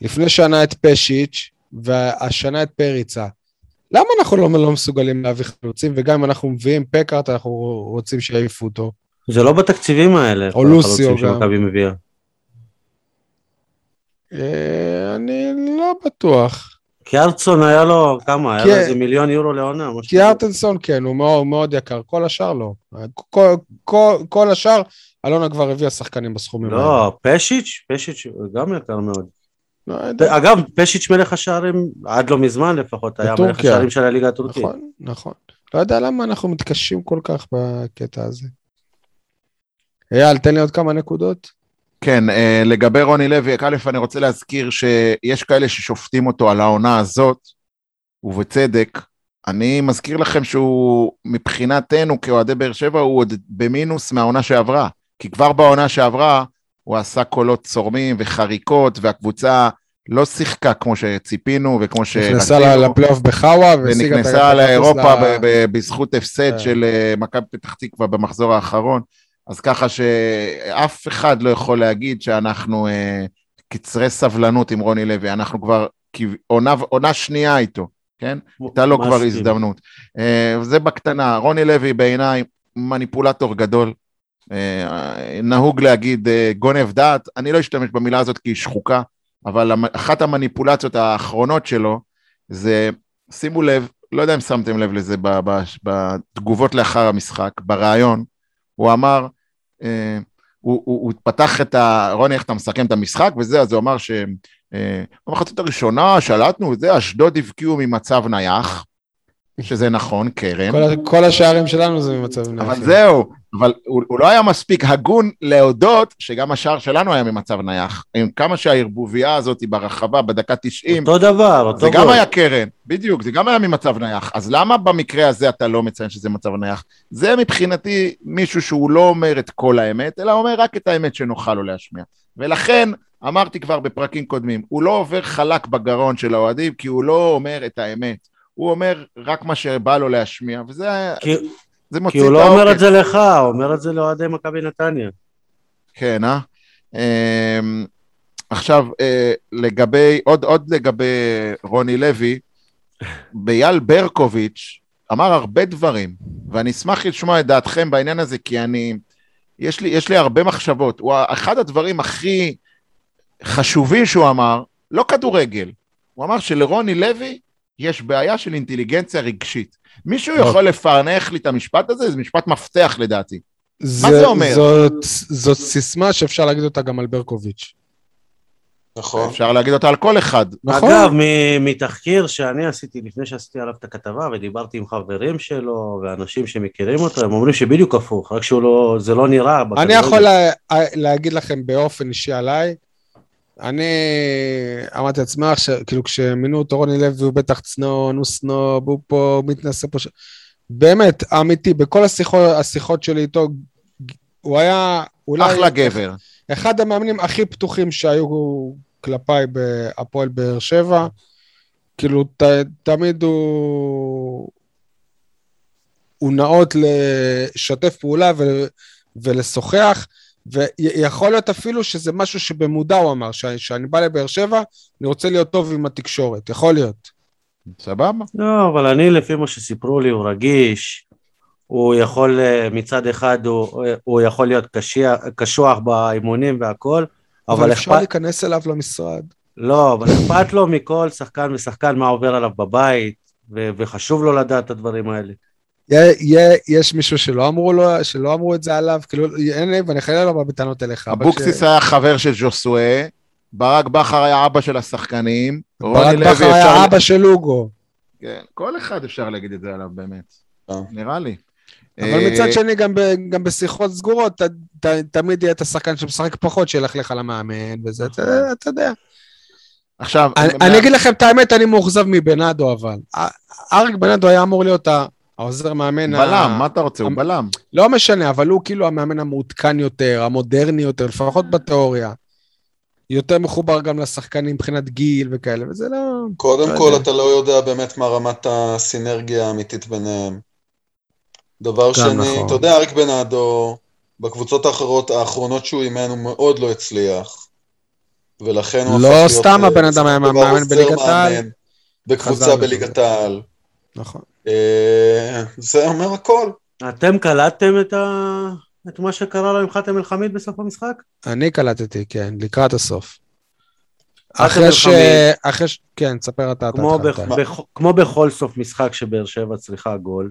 לפני שנה את פשיץ', והשנה את פריצה. למה אנחנו לא, לא מסוגלים להביא חלוצים, וגם אם אנחנו מביאים פקארט, אנחנו רוצים שיעיפו אותו? זה לא בתקציבים האלה, או לוסיו גם. שמכבי מביאה. אה, אני לא בטוח. כי ארצון היה לו, כמה? היה לו כי- איזה מיליון יורו לעונה. משהו כזה. קיארטנסון כן, הוא מאוד, מאוד יקר, כל השאר לא. כל, כל, כל השאר, אלונה כבר הביאה שחקנים בסכומים האלה. לא, פשיץ', פשיץ' גם יקר מאוד. לא. אגב, פשיץ' מלך השערים, עד לא מזמן לפחות, היה מלך. השערים של הליגה הטורקית. נכון, נכון. לא יודע למה אנחנו מתקשים כל כך בקטע הזה. אייל, תן לי עוד כמה נקודות. כן, אה, לגבי רוני לוי, א', אני רוצה להזכיר שיש כאלה ששופטים אותו על העונה הזאת, ובצדק. אני מזכיר לכם שהוא, מבחינתנו כאוהדי באר שבע, הוא עוד במינוס מהעונה שעברה. כי כבר בעונה שעברה הוא עשה קולות צורמים וחריקות, והקבוצה לא שיחקה כמו שציפינו וכמו נכנסה שרצינו. לפלייאוף בחאווה, והשיגה את ונכנסה לאירופה ל- ב- ב- בזכות הפסד כן. של אה, מכבי פתח תקווה במחזור האחרון. אז ככה שאף אחד לא יכול להגיד שאנחנו אה, קצרי סבלנות עם רוני לוי, אנחנו כבר כב- עונה, עונה שנייה איתו, כן? הייתה לו כבר מסכים. הזדמנות. אה, זה בקטנה, רוני לוי בעיניי מניפולטור גדול. נהוג להגיד אה, גונב דעת, אני לא אשתמש במילה הזאת כי היא שחוקה, אבל אחת המניפולציות האחרונות שלו זה, שימו לב, לא יודע אם שמתם לב לזה בתגובות לאחר המשחק, בריאיון, הוא אמר, אה, הוא, הוא, הוא פתח את ה... רוני, איך אתה מסכם את המשחק וזה, אז הוא אמר ש... אה, הראשונה שלטנו וזה, אשדוד הבקיעו ממצב נייח, שזה נכון, קרן. כל כל השערים שלנו זה ממצב אבל נייחים. זהו, אבל הוא, הוא לא היה מספיק הגון להודות שגם השער שלנו היה ממצב נייח. עם כמה שהערבוביה הזאת ברחבה בדקה 90, אותו דבר, אותו זה גם. היה קרן, בדיוק, זה גם היה ממצב נייח. אז למה במקרה הזה אתה לא מציין שזה מצב נייח? זה מבחינתי מישהו שהוא לא אומר את כל האמת, אלא אומר רק את האמת שנוכל לו להשמיע. ולכן, אמרתי כבר בפרקים קודמים, הוא לא עובר חלק בגרון של האוהדים, כי הוא לא אומר את האמת. הוא אומר רק מה שבא לו להשמיע, וזה כי- זה כי מוציא הוא את לא אומר. את זה לך, הוא אומר את זה לאוהדי מכבי נתניה. כן, אה? אמ, עכשיו, אה, לגבי, עוד, עוד לגבי רוני לוי, בייל ברקוביץ' אמר הרבה דברים, ואני אשמח לשמוע את דעתכם בעניין הזה, כי אני, יש לי, יש לי הרבה מחשבות. הוא אחד הדברים הכי חשובים שהוא אמר, לא כדורגל, הוא אמר שלרוני לוי יש בעיה של אינטליגנציה רגשית. מישהו. יכול לפענח לי את המשפט הזה? זה משפט מפתח לדעתי. זה, זה אומר? זאת, זאת סיסמה שאפשר להגיד אותה גם על ברקוביץ'. נכון. אפשר להגיד אותה על כל אחד. נכון. אגב, מ- מתחקיר שאני עשיתי לפני שעשיתי עליו את הכתבה, ודיברתי עם חברים שלו ואנשים שמכירים אותו, הם אומרים שבדיוק הפוך, רק שהוא לא, זה לא נראה. אני. יכול לה, להגיד לכם באופן אישי עליי, אני אמרתי לעצמי, כאילו כשמינו אותו רוני לוי, הוא בטח צנון, הוא סנוב, הוא פה, הוא מתנשא פה. ש... באמת, אמיתי, בכל השיחות, השיחות שלי איתו, הוא היה אולי... אחלה גבר. אחד המאמנים הכי פתוחים שהיו כלפיי בהפועל באר שבע. כאילו, ת, תמיד הוא... הוא נאות לשתף פעולה ו, ולשוחח, ויכול להיות אפילו שזה משהו שבמודע הוא אמר, שאני בא לבאר שבע, אני רוצה להיות טוב עם התקשורת, יכול להיות. סבבה? לא, אבל אני, לפי מה שסיפרו לי, הוא רגיש, הוא יכול, אה, מצד אחד, הוא, הוא יכול להיות קשיח, קשוח באימונים והכל, אבל, אבל אפשר אכפת, להיכנס אליו למשרד. לא, אבל אכפת לו מכל שחקן ושחקן מה עובר עליו בבית, ו- וחשוב לו לדעת את הדברים האלה. יש מישהו שלא אמרו לו, שלא אמרו את זה עליו, כאילו, אין לי, ואני חייב לא בא בטענות אליך. אבוקסיס ש- היה חבר של ז'וסואה, ברק בכר היה אבא של השחקנים, ברק בכר היה אפשר... אבא של לוגו. כן, כל אחד אפשר להגיד את זה עליו באמת, אה. נראה לי. אבל אה, מצד שני, גם, ב, גם בשיחות סגורות, ת, ת, תמיד יהיה את השחקן שמשחק פחות, שילכלך על המאמן, וזה, אתה, אתה יודע. עכשיו, אני, מה- אני אגיד לכם את האמת, אני מאוכזב מבנאדו, אבל. א- אריק בנאדו היה אמור להיות ה- העוזר מאמן. ה- בלם, מה אתה רוצה? הוא בלם. לא משנה, אבל הוא כאילו המאמן המעודכן יותר, המודרני יותר, לפחות בתיאוריה. יותר מחובר גם לשחקנים מבחינת גיל וכאלה, וזה לא... קודם לא כל, יודע. אתה לא יודע באמת מה רמת הסינרגיה האמיתית ביניהם. דבר גם שני, נכון. אתה יודע, אריק בנאדו, בקבוצות האחרות, האחרונות שהוא אימן, הוא מאוד לא הצליח. ולכן הוא לא. סתם אה, הבן אדם היה מאמן בליגת העל. בקבוצה בליגת העל. נכון. אה, זה אומר הכל. אתם קלטתם את, ה... את מה שקרה לו עם חתם אל-חמיד בסוף המשחק? אני קלטתי, כן, לקראת הסוף. אחרי ש... אחרי ש... כן, תספר אתה. אתה כמו, התחלת. בכ... בכ... כמו בכל סוף משחק שבאר שבע צריכה גול,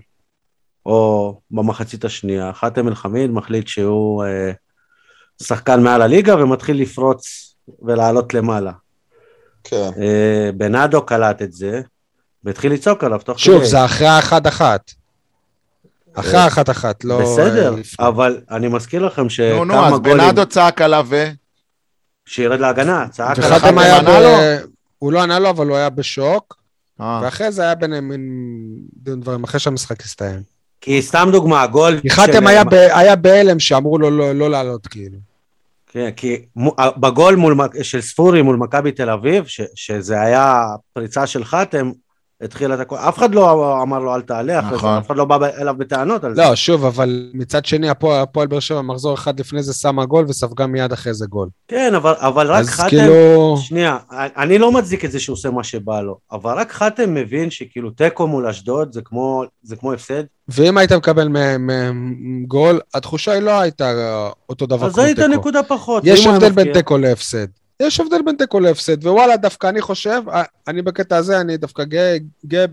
או במחצית השנייה, חתם אל-חמיד מחליט שהוא אה, שחקן מעל הליגה ומתחיל לפרוץ ולעלות למעלה. כן. אה, בנאדו קלט את זה, והתחיל לצעוק עליו תוך שוב, כדי. זה אחרי האחת-אחת. אחרי אה, האחת-אחת, לא... בסדר, אה, לפני. אבל אני מזכיר לכם נו, שכמה נו, אז גולים, בנאדו צעק עליו ו... שירד להגנה, צעק עליו. וחתם היה ב... לו? הוא לא ענה לו, אבל הוא היה בשוק, אה, ואחרי זה היה ביניהם מין דין דברים, אחרי שהמשחק הסתיים. כי סתם דוגמה, הגול... כי חתם של- היה בהלם שאמרו לו לא- לא לעלות, כאילו. כן, כי בגול של ספורי מול מכבי תל אביב, ש, שזה היה פריצה של חתם, התחיל את הכל, אף אחד לא אמר לו אל תעלה, אחרי נכון. זה, אף אחד לא בא אליו בטענות על זה. לא, שוב, אבל מצד שני, הפועל הפועל באר שבע, מחזור אחד לפני זה שמה גול וספגה מיד אחרי זה גול. כן, אבל, אבל רק אז חתם, כאילו... שנייה, אני לא מצדיק את זה שהוא עושה מה שבא לו, אבל רק חתם מבין שכאילו תיקו מול אשדוד זה כמו, זה כמו הפסד, ואם היית מקבל מ- מ- גול, התחושה היא לא הייתה אותו דבר אז כמו היית תיקו. נקודה פחות. יש הבדל בין תיקו להפסד. יש הבדל בין תיקו להפסד, ווואלה, דווקא אני חושב, אה, אני בקטע הזה, אני דווקא גאה, גאה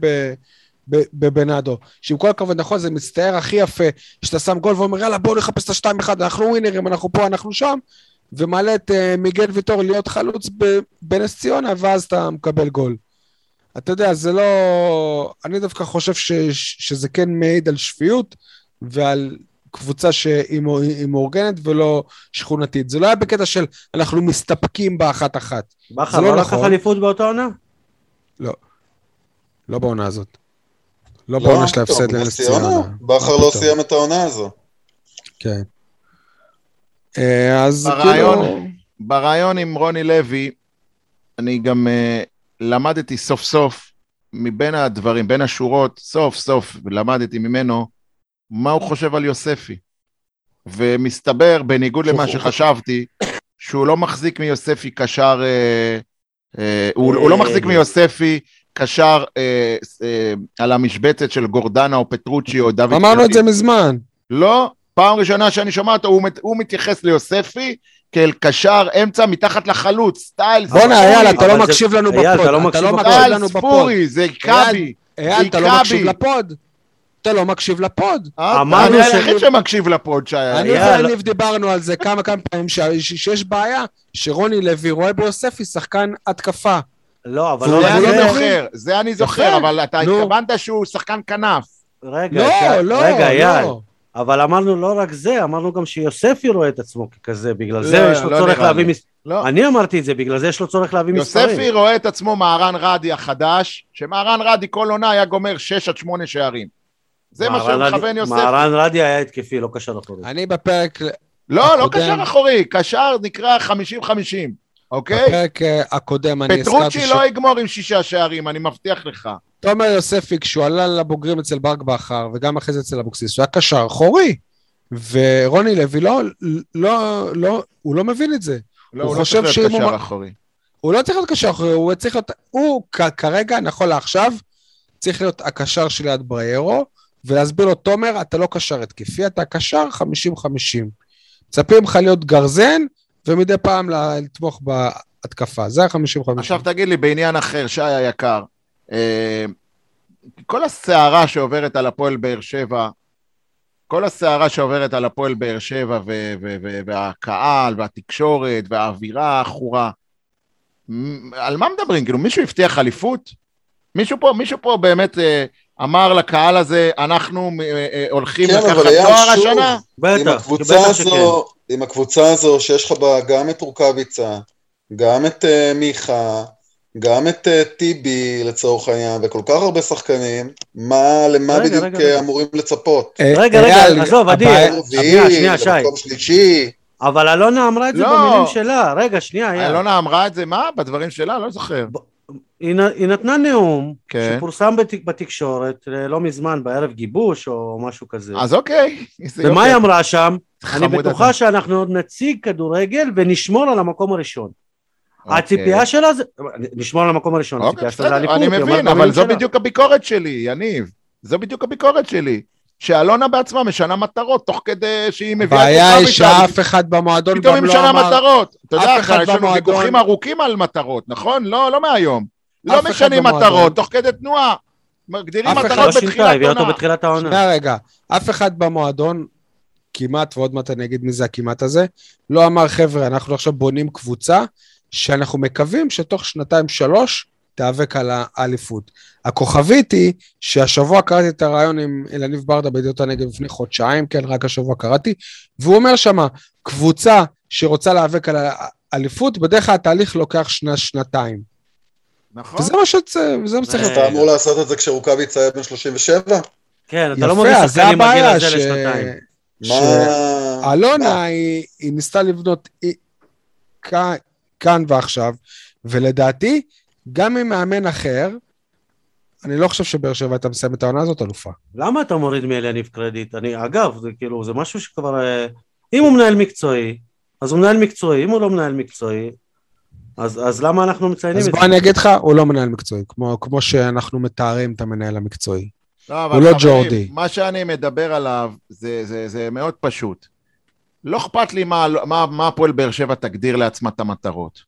בבנאדו. שעם כל הכבוד, נכון, זה מצטייר הכי יפה, שאתה שם גול ואומר, יאללה, בואו נחפש את השתיים אחד, אנחנו ווינרים, אנחנו פה, אנחנו שם, ומעלה את אה, מיגל ויטור להיות חלוץ בנס ציונה, ואז אתה מקבל גול. אתה יודע, זה לא... אני דווקא חושב ש... שזה כן מעיד על שפיות ועל קבוצה שהיא מאו- היא מאורגנת ולא שכונתית. זה לא היה בקטע של אנחנו מסתפקים באחת-אחת. בכר לא לא לקח נכון. אליפות באותה עונה? לא בעונה הזאת. לא בעונה של ההפסד טוב, לנס נס ציונה? בכר לא. סיים את העונה הזו. כן. אה, אז ברעיון- כאילו... ברעיון עם רוני לוי, אני גם uh, למדתי סוף סוף, מבין הדברים, בין השורות, סוף סוף למדתי ממנו מה הוא חושב על יוספי. ומסתבר, בניגוד למה שחשבתי, שהוא לא מחזיק מיוספי קשר, אה, אה, הוא, הוא לא מחזיק מיוספי קשר אה, אה, על המשבצת של גורדנה או פטרוצ'י או דוד אמרנו את. זה מזמן. לא, פעם ראשונה שאני שומע אותו, הוא, מת- הוא מתייחס ליוספי כאל קשר אמצע מתחת לחלוץ, סטייל בואנה, ספורי, אייל, אתה לא מקשיב לנו ב pod. אתה לא אתה מקשיב לא ב pod. מקשיב סטייל לנו ב pod. ספורי, זה מכבי. אייל, אתה לא. מקשיב לפוד. אתה לא מקשיב לפוד. אה, אמרנו אני ש- היחיד שמקשיב ל pod, שי. אני. ואניב דיברנו על זה כמה כמה פעמים, שיש בעיה שרוני לוי רואה ביוספי שחקן התקפה. לא, אבל לא זה לא אני. זוכר, זה אני זוכר. אבל אתה. התכוונת שהוא שחקן כנף. רגע, לא, לא, רגע, אייל. לא. אבל אמרנו לא רק זה, אמרנו גם שיוספי רואה את עצמו ככזה, בגלל זה לא, יש לו לא צורך להביא לי. מס... לא. אני אמרתי את זה, בגלל זה יש לו צורך להביא מספרים. יוספי רואה את עצמו מהרן רדי החדש, שמהרן רדי כל עונה היה גומר 6 עד 8 שערים. זה מה שמכוון יוספי. מהרן רדי היה התקפי, לא קשר אחורי. אני בפרק, לא, לא. קשר אחורי, קשר נקרא 50-50, אוקיי? בפרק אה, הקודם אני הזכרתי פטרוצ'י. לא יגמור עם שישה שערים, אני מבטיח לך. תומר יוספי, כשהוא עלה לבוגרים אצל ברק בכר, וגם אחרי זה אצל אבוקסיס, הוא היה קשר אחורי. ורוני לוי לא, לא, לא, הוא לא מבין את זה. לא, הוא הוא לא חושב צריך שאם להיות הוא קשר אחורי. הוא לא צריך להיות קשר אחורי, הוא צריך להיות, הוא כ- כרגע, נכון לעכשיו, צריך להיות הקשר של יד בריירו, ולהסביר לו, תומר, אתה לא קשר התקפי, אתה קשר 50-50. מצפים לך להיות גרזן, ומדי פעם לתמוך בהתקפה. זה ה-50-50. עכשיו תגיד לי, בעניין אחר, שי היקר, אה, כל הסערה שעוברת על הפועל באר שבע, כל הסערה שעוברת על הפועל באר שבע ו- ו- ו- והקהל והתקשורת והאווירה העכורה, על מה מדברים? כאילו, מישהו הבטיח אליפות? מישהו פה, מישהו פה באמת אה, אמר לקהל הזה, אנחנו אה, אה, הולכים כן, לקחת תואר שוב, השנה? עם בטח, הקבוצה בטח שכן. הזו, עם הקבוצה הזו שיש לך בה גם את רוקאביצה, גם את uh, מיכה, גם את uh, טיבי לצורך העניין, וכל כך הרבה שחקנים, מה, למה רגע, בדיוק רגע, אה, רגע. אמורים לצפות? רגע, רגע, עזוב, עדי, שנייה, שנייה, שי. למקום שלישי, אבל אלונה אמרה את זה לא. במילים שלה. רגע, שנייה. אלונה אמרה את זה, מה? בדברים שלה? לא זוכר. היא היא נתנה נאום כן. שפורסם בת- בתקשורת אה, לא מזמן, בערב גיבוש או משהו כזה. אז אוקיי. ומה יופי. היא אמרה שם? אני בטוחה אתה. שאנחנו עוד נציג כדורגל ונשמור על המקום הראשון. אוקיי. הציפייה שלה זה... נשמור על המקום הראשון, אוקיי, הציפייה שלה זה בסדר, אליפות. אני היא מבין, אבל זו שלה. בדיוק הביקורת שלי, יניב. זו בדיוק הביקורת שלי. שאלונה בעצמה משנה מטרות, תוך כדי שהיא מביאה הבעיה היא שאף אחד במועדון פתאום גם היא לא משנה אמר... מטרות. אתה יודע, יש לנו ויכוחים ארוכים על מטרות, נכון? לא, לא מהיום. לא משנים במועדון- מטרות, תוך כדי תנועה. מגדירים אף אחד מטרות לא שינתה, בתחילת הביאה אותו עונה. בתחילת העונה. שנייה רגע, אף אחד במועדון, כמעט, ועוד מעט אני אגיד מי זה הכמעט הזה, לא אמר, חבר'ה, אנחנו עכשיו בונים קבוצה שאנחנו מקווים שתוך שנתיים-שלוש תיאבק על האליפות. הכוכבית היא שהשבוע קראתי את הרעיון עם אלניב ברדה בידיעות הנגב לפני חודשיים, כן, רק השבוע קראתי, והוא אומר שמה, קבוצה שרוצה להיאבק על האליפות, בדרך כלל התהליך לוקח שנה, שנתיים. נכון. וזה מה שצריך, וזה מה שצריך לעשות. אתה אמור לעשות את זה כשרוקאביצה היה בן 37? כן, אתה לא זה שחקנים בגיל הבעיה, הזה ש... לשנתיים. מה... אלונה היא, היא ניסתה לבנות כאן, כאן ועכשיו, ולדעתי, גם עם מאמן אחר, אני לא חושב שבאר שבע הייתה מסיימת את העונה הזאת אלופה. למה אתה מוריד מאליניב קרדיט? אני, אגב, זה כאילו, זה משהו שכבר... אה, אם הוא מנהל מקצועי, אז הוא מנהל מקצועי, אם הוא לא מנהל מקצועי, אז, אז למה אנחנו מציינים אז את בוא זה? אני אגיד לך, הוא לא מנהל מקצועי, כמו, כמו שאנחנו מתארים את המנהל המקצועי. לא, אבל הוא לא חברים, ג'ורדי. מה שאני מדבר עליו זה, זה, זה מאוד פשוט. לא אכפת לי מה, מה, מה הפועל באר שבע תגדיר לעצמה את המטרות.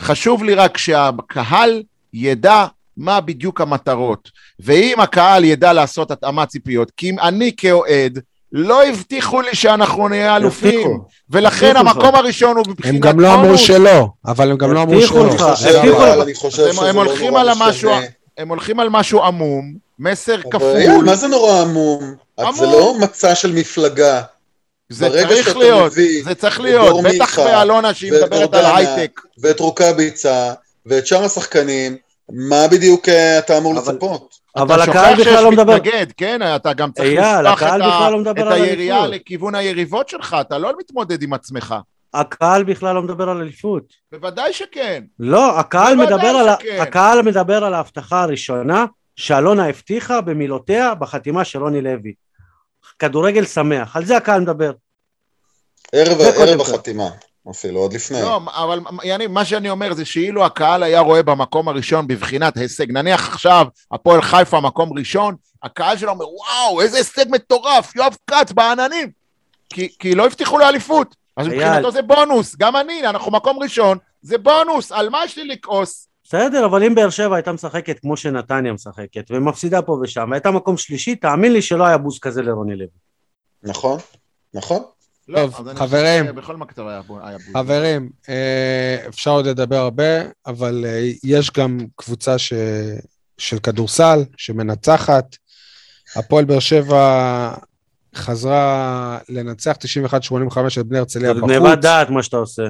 חשוב לי רק שהקהל ידע מה בדיוק המטרות. ואם הקהל ידע לעשות התאמת ציפיות, כי אם אני כאוהד, לא הבטיחו לי שאנחנו נהיה אלופים, הבטיחו. ולכן הבטיחו לך. המקום הראשון הוא הם מבחינת גם לא אמרו בונוס. שלא, אבל הם גם לא אמרו שלא. הם- הם לא הולכים על משנה. הם הולכים על משהו עמום, מסר כפול, מה זה נורא עמום? זה לא מצע של מפלגה. זה צריך להיות, זה צריך להיות, בטח באלונה שהיא מדברת על הייטק. ואת רוקאביצה, ואת שאר השחקנים, מה בדיוק אה, אתה אמור אבל- לצפות? אבל אתה הקהל שוכח שיש בכלל לא מדבר. מתנגד, כן, אתה גם צריך אייל, הקהל את ה- לא את היריעה. לכיוון היריבות שלך, אתה לא מתמודד עם עצמך. הקהל בכלל לא מדבר על אליפות. בוודאי שכן. לא, הקהל מדבר, על, שכן. הקהל מדבר על ההבטחה הראשונה שאלונה הבטיחה במילותיה בחתימה של רוני לוי. כדורגל שמח, על זה הקהל מדבר. ערב ערב. החתימה, אפילו, עוד לפני. לא, אבל יניב, מה שאני אומר זה שאילו הקהל היה רואה במקום הראשון בבחינת הישג, נניח עכשיו הפועל חיפה מקום ראשון, הקהל שלו אומר, וואו, איזה הישג מטורף, יואב כץ בעננים. כי, כי לא הבטיחו לו אליפות. אז אייל. מבחינתו זה בונוס, גם אני, אנחנו מקום ראשון, זה בונוס, על מה יש לי לכעוס? בסדר, אבל אם באר שבע הייתה משחקת כמו שנתניה משחקת, ומפסידה פה ושם, והייתה מקום שלישי, תאמין לי שלא היה בוז כזה לרוני לוי. נכון, נכון. לא, טוב, אני חברים. חברים, אה, אפשר עוד לדבר הרבה, אבל אה, יש גם קבוצה ש... של כדורסל שמנצחת. הפועל באר שבע חזרה לנצח 91-85 את בני הרצליה זה בחוץ. גניבת דעת מה שאתה עושה.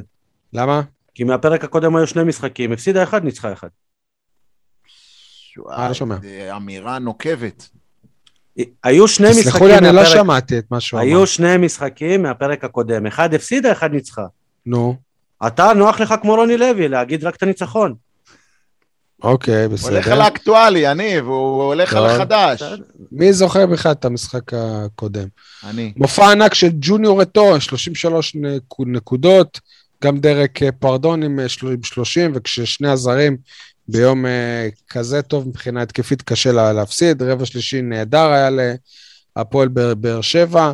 למה? כי מהפרק הקודם היו שני משחקים, הפסידה אחד, ניצחה אחד. אה, לא שומע. זה אמירה נוקבת. היו שני משחקים תסלחו לי, אני לא שמעתי את מה שהוא אמר. היו שני משחקים מהפרק הקודם, אחד הפסידה, אחד ניצחה. נו, אתה, נוח לך כמו רוני לוי, להגיד רק את הניצחון. אוקיי, הוא הולך בסדר. על האקטואלי, יניב, הוא הולך על טוב. החדש. בסדר. מי זוכר בכלל את המשחק הקודם? אני. מופע ענק של ג'וניור אתו, 33 נק- נקודות, גם דרק אה, פרדון עם אה, של- עם 30, וכששני הזרים ביום אה, כזה טוב מבחינה התקפית קשה לה- להפסיד, רבע שלישי נהדר היה להפועל באר- שבע.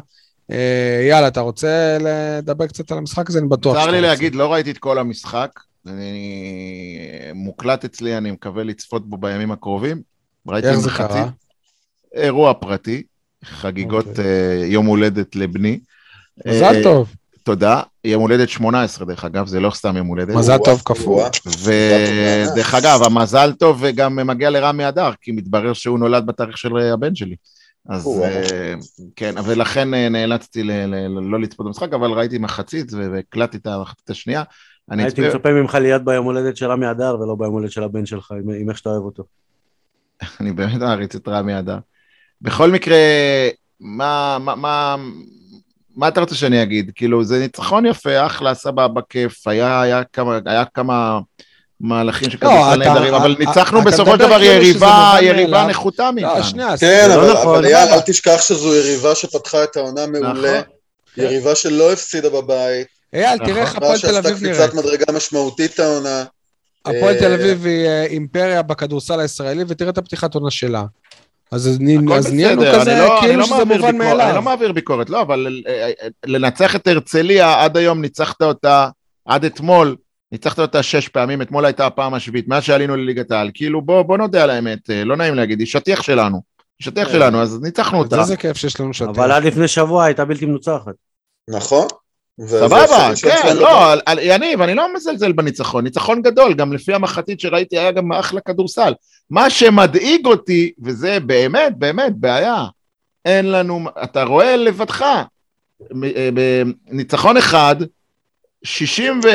אה, יאללה, אתה רוצה לדבר קצת על המשחק הזה? אני בטוח צר לי רוצה. להגיד, לא ראיתי את כל המשחק. אני... מוקלט אצלי, אני מקווה לצפות בו בימים הקרובים. ראיתי איך זה. קרה? אירוע פרטי, חגיגות אוקיי. אה, יום הולדת לבני. מזל אה, טוב, תודה. יום הולדת 18, דרך אגב, זה לא סתם יום הולדת. מזל טוב. וואו. ודרך אגב, המזל טוב גם מגיע לרמי אדר, כי מתברר שהוא נולד בתאריך של הבן שלי. אז. אה, כן, ולכן אה, נאלצתי לא לצפות במשחק, אבל ראיתי מחצית והקלטתי את המחצית השנייה. אני הייתי מצפה ממך להיות ביום הולדת של רמי אדר ולא ביום הולדת של הבן שלך, עם- עם איך שאתה אוהב אותו. אני באמת מעריץ את רמי אדר. בכל מקרה, מה, מה, מה, מה אתה רוצה שאני אגיד? כאילו, זה ניצחון יפה, אחלה, סבבה, כיף, היה, היה, כמה, היה כמה מהלכים של לא, נהדרים, אבל ניצחנו אתה בסופו של דבר כאילו יריבה, יריבה. נחותה לא, מאיתנו. שנייה, כן, זה לא אבל נכון, אבל אייל, למה? אל תשכח שזו יריבה שפתחה את העונה מעולה. נכון. יריבה שלא הפסידה בבית. אייל, תראה איך נכון. הפועל תל שעשתה אביב נראית. קפיצת מדרגה משמעותית העונה. הפועל אה, תל אביב היא אה, אימפריה בכדורסל הישראלי, ותראה את הפתיחת עונה שלה. אז אז הכל אז נהיינו כזה, אני לא- אני כאילו לא שזה מובן ביקורת, אני לא מאליו. מעביר ביקורת, לא, אבל אה, אה, לנצח את הרצליה, עד היום ניצחת אותה, עד אתמול, ניצחת אותה שש פעמים, אתמול הייתה הפעם השביעית, מאז שעלינו לליגת העל, כאילו בוא, בוא נודה על האמת, אה, לא נעים להגיד, היא שטיח שלנו, היא שטיח. שלנו, אז ניצחנו אז אותה, איזה כיף שיש לנו שטיח. אבל עד לפני שבוע הייתה בלתי מנוצחת. נכון. סבבה, כן, לא, יניב, אני לא מזלזל בניצחון, ניצחון גדול, גם לפי המחצית שראיתי היה גם אחלה כדורסל. מה שמדאיג אותי, וזה באמת, באמת בעיה, אין לנו, אתה רואה לבדך, אה, בניצחון אחד, 60 ו...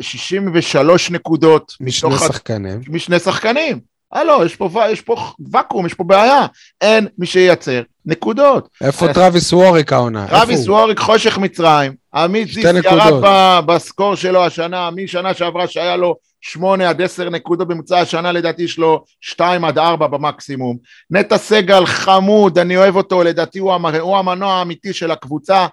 63 נקודות משני מתוך שחקנים. משני שחקנים. הלו, יש פה, ו- יש פה ואקום, יש פה בעיה. אין מי שייצר נקודות. איפה טרוויס ווריק העונה? הוא? ווריק חושך מצרים, עמית זיס ירד בסקור שלו השנה, משנה שעברה שהיה לו 8 עד 10 נקודות בממוצע, השנה לדעתי יש לו 2 עד 4 במקסימום. נטע סגל חמוד, אני אוהב אותו, לדעתי הוא, המ- הוא המנוע האמיתי של הקבוצה,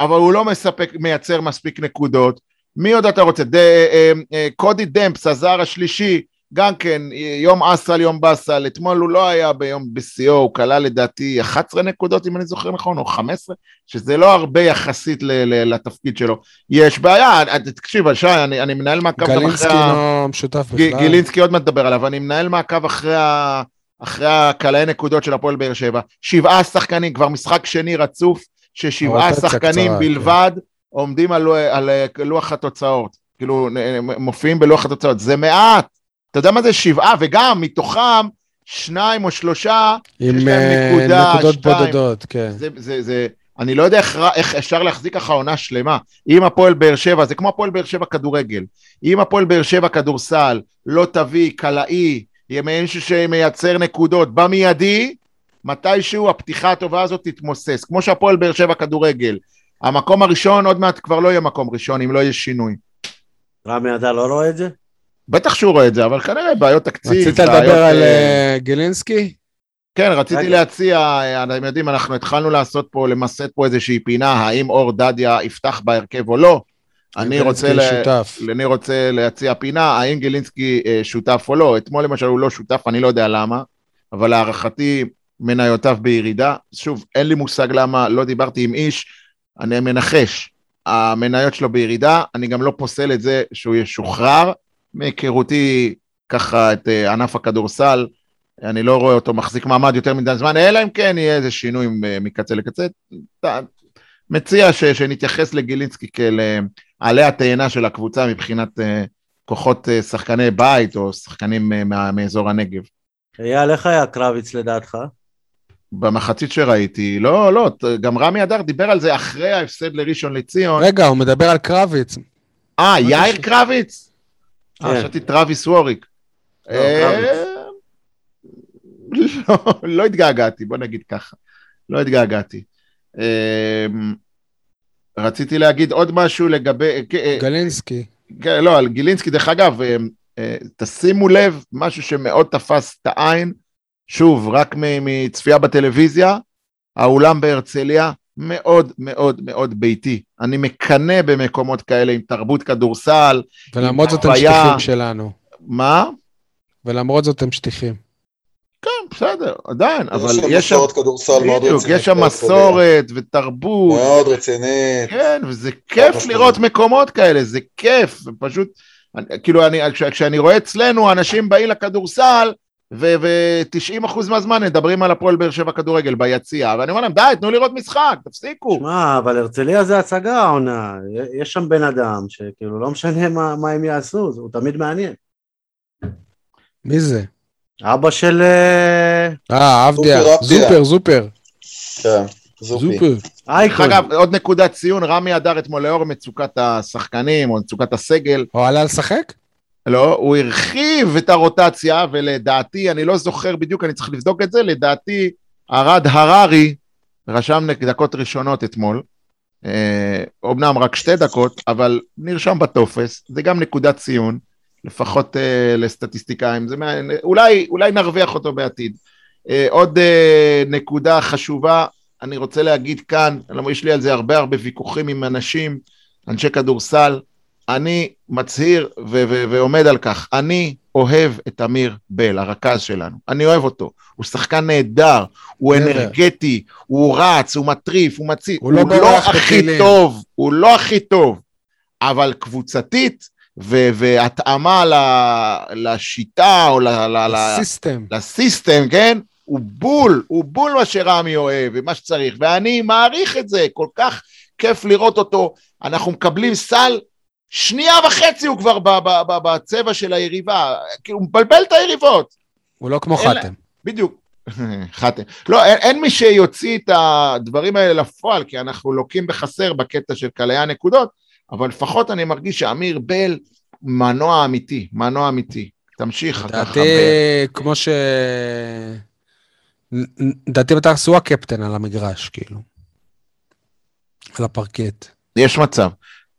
אבל הוא לא מספק, מייצר מספיק נקודות. מי עוד אתה רוצה? ד, אה, אה, קודי דמפס, הזר השלישי, גם כן, יום אסל, יום באסל, אתמול הוא לא היה ביום בשיאו, הוא כלל לדעתי 11 נקודות, אם אני זוכר נכון, או 15, שזה לא הרבה יחסית ל- ל- לתפקיד שלו. יש בעיה, תקשיב, שי, אני, אני מנהל מעקב גם גלינסקי אחרי ה... לא משותף בכלל. גילינסקי עוד מעט נדבר עליו, אני מנהל מעקב אחרי ה... אחרי הקלעי נקודות של הפועל באר שבע. שבעה שחקנים, כבר משחק שני רצוף, ששבעה שחקנים קצרה, כן. בלבד עומדים על, על לוח התוצאות. כאילו, מופיעים בלוח התוצאות. זה מעט. אתה יודע מה זה שבעה? וגם מתוכם שניים או שלושה, עם אה, נקודה, נקודות שתיים. בודדות, כן. זה, זה, זה, אני לא יודע איך, איך אפשר להחזיק ככה עונה שלמה. אם הפועל באר שבע, זה כמו הפועל באר שבע כדורגל. אם הפועל באר שבע כדורסל לא תביא קלעי, מישהו שמייצר נקודות במיידי, מתישהו הפתיחה הטובה הזאת תתמוסס. כמו שהפועל באר שבע כדורגל. המקום הראשון עוד מעט כבר לא יהיה מקום ראשון, אם לא יהיה שינוי. רמי אדר לא רואה את זה? בטח שהוא רואה את זה, אבל כנראה בעיות תקציב. רצית בעיות, לדבר על אה, אה, גילינסקי? כן, רציתי רגע. להציע, אה, אתם יודעים, אנחנו התחלנו לעשות פה, למסד פה איזושהי פינה, האם אור דדיה יפתח בהרכב או לא. אני רוצה, ל... שותף. אני רוצה להציע פינה, האם גילינסקי אה, שותף או לא. אתמול למשל הוא לא שותף, אני לא יודע למה, אבל להערכתי מניותיו בירידה. שוב, אין לי מושג למה, לא דיברתי עם איש. אני מנחש, המניות שלו בירידה, אני גם לא פוסל את זה שהוא ישוחרר. מהיכרותי ככה את אה, ענף הכדורסל, אני לא רואה אותו מחזיק מעמד יותר מדי זמן, אלא אם כן יהיה איזה שינוי אה, מקצה לקצה. מציע ש, שנתייחס לגילינסקי כאל אה, עלי התאנה של הקבוצה מבחינת כוחות שחקני בית או שחקנים מאזור הנגב. אייל, איך היה קרביץ לדעתך? במחצית שראיתי, לא, לא, גם רמי אדר דיבר על זה אחרי ההפסד לראשון לציון. רגע, הוא מדבר על קרביץ. אה, יאיר קרביץ? אה, חשבתי טרוויס ווריק. לא, אה, לא, לא התגעגעתי, בוא נגיד ככה. לא התגעגעתי. אה, רציתי להגיד עוד משהו לגבי... גלינסקי. לא, על גילינסקי, דרך אגב, תשימו לב, משהו שמאוד תפס את העין, שוב, רק מצפייה בטלוויזיה, האולם בהרצליה מאוד מאוד מאוד ביתי. אני מקנא במקומות כאלה עם תרבות כדורסל, ולמרות זאת הם שטיחים שלנו. מה? ולמרות זאת הם שטיחים. כן, בסדר, עדיין, אבל יש שם... מסורת כדורסל מאוד רצינית. יש שם מסורת ותרבות. מאוד רצינית. כן, וזה כיף לראות מקומות כאלה, זה כיף, פשוט, כאילו, אני, כשאני רואה אצלנו אנשים באים לכדורסל, ו-90% מהזמן מדברים על הפועל באר שבע כדורגל ביציע, ואני אומר להם, די, תנו לראות משחק, תפסיקו. שמע, אבל הרצליה זה הצגה העונה, יש שם בן אדם שכאילו לא משנה מה, מה הם יעשו, הוא תמיד מעניין. מי זה? אבא של... אה, אה עבדיה, זופר, זופר. כן, זופר. דרך אגב, עוד נקודת ציון, רמי אדר אתמול לאור מצוקת השחקנים או מצוקת הסגל. הוא עלה לשחק? לא, הוא הרחיב את הרוטציה, ולדעתי, אני לא זוכר בדיוק, אני צריך לבדוק את זה, לדעתי, ארד הררי רשם דקות ראשונות אתמול, אומנם אה, רק שתי דקות, אבל נרשם בטופס, זה גם נקודת ציון, לפחות אה, לסטטיסטיקאים, זה מעניין, אולי, אולי נרוויח אותו בעתיד. אה, עוד אה, נקודה חשובה, אני רוצה להגיד כאן, יש לי על זה הרבה הרבה ויכוחים עם אנשים, אנשי כדורסל, אני מצהיר ו- ו- ועומד על כך, אני אוהב את אמיר בל, הרכז שלנו, אני אוהב אותו, הוא שחקן נהדר, הוא אנרגטי, הוא רץ, הוא מטריף, הוא מציץ, הוא, הוא לא, לא הכי בכלים. טוב, הוא לא הכי טוב, אבל קבוצתית, ו- והתאמה ל- לשיטה או לסיסטם, ל- לסיסטם, כן? הוא בול, הוא בול מה שרמי אוהב ומה שצריך, ואני מעריך את זה, כל כך כיף לראות אותו, אנחנו מקבלים סל שנייה וחצי הוא כבר בצבע של היריבה, כאילו הוא מבלבל את היריבות. הוא לא כמו חתם. בדיוק, חתם. לא, אין, אין מי שיוציא את הדברים האלה לפועל, כי אנחנו לוקים בחסר בקטע של קלעי הנקודות, אבל לפחות אני מרגיש שאמיר בל מנוע אמיתי, מנוע אמיתי. תמשיך, לדעתי, כמו ש... לדעתי בתכלס הוא הקפטן על המגרש, כאילו. על הפרקט. יש מצב.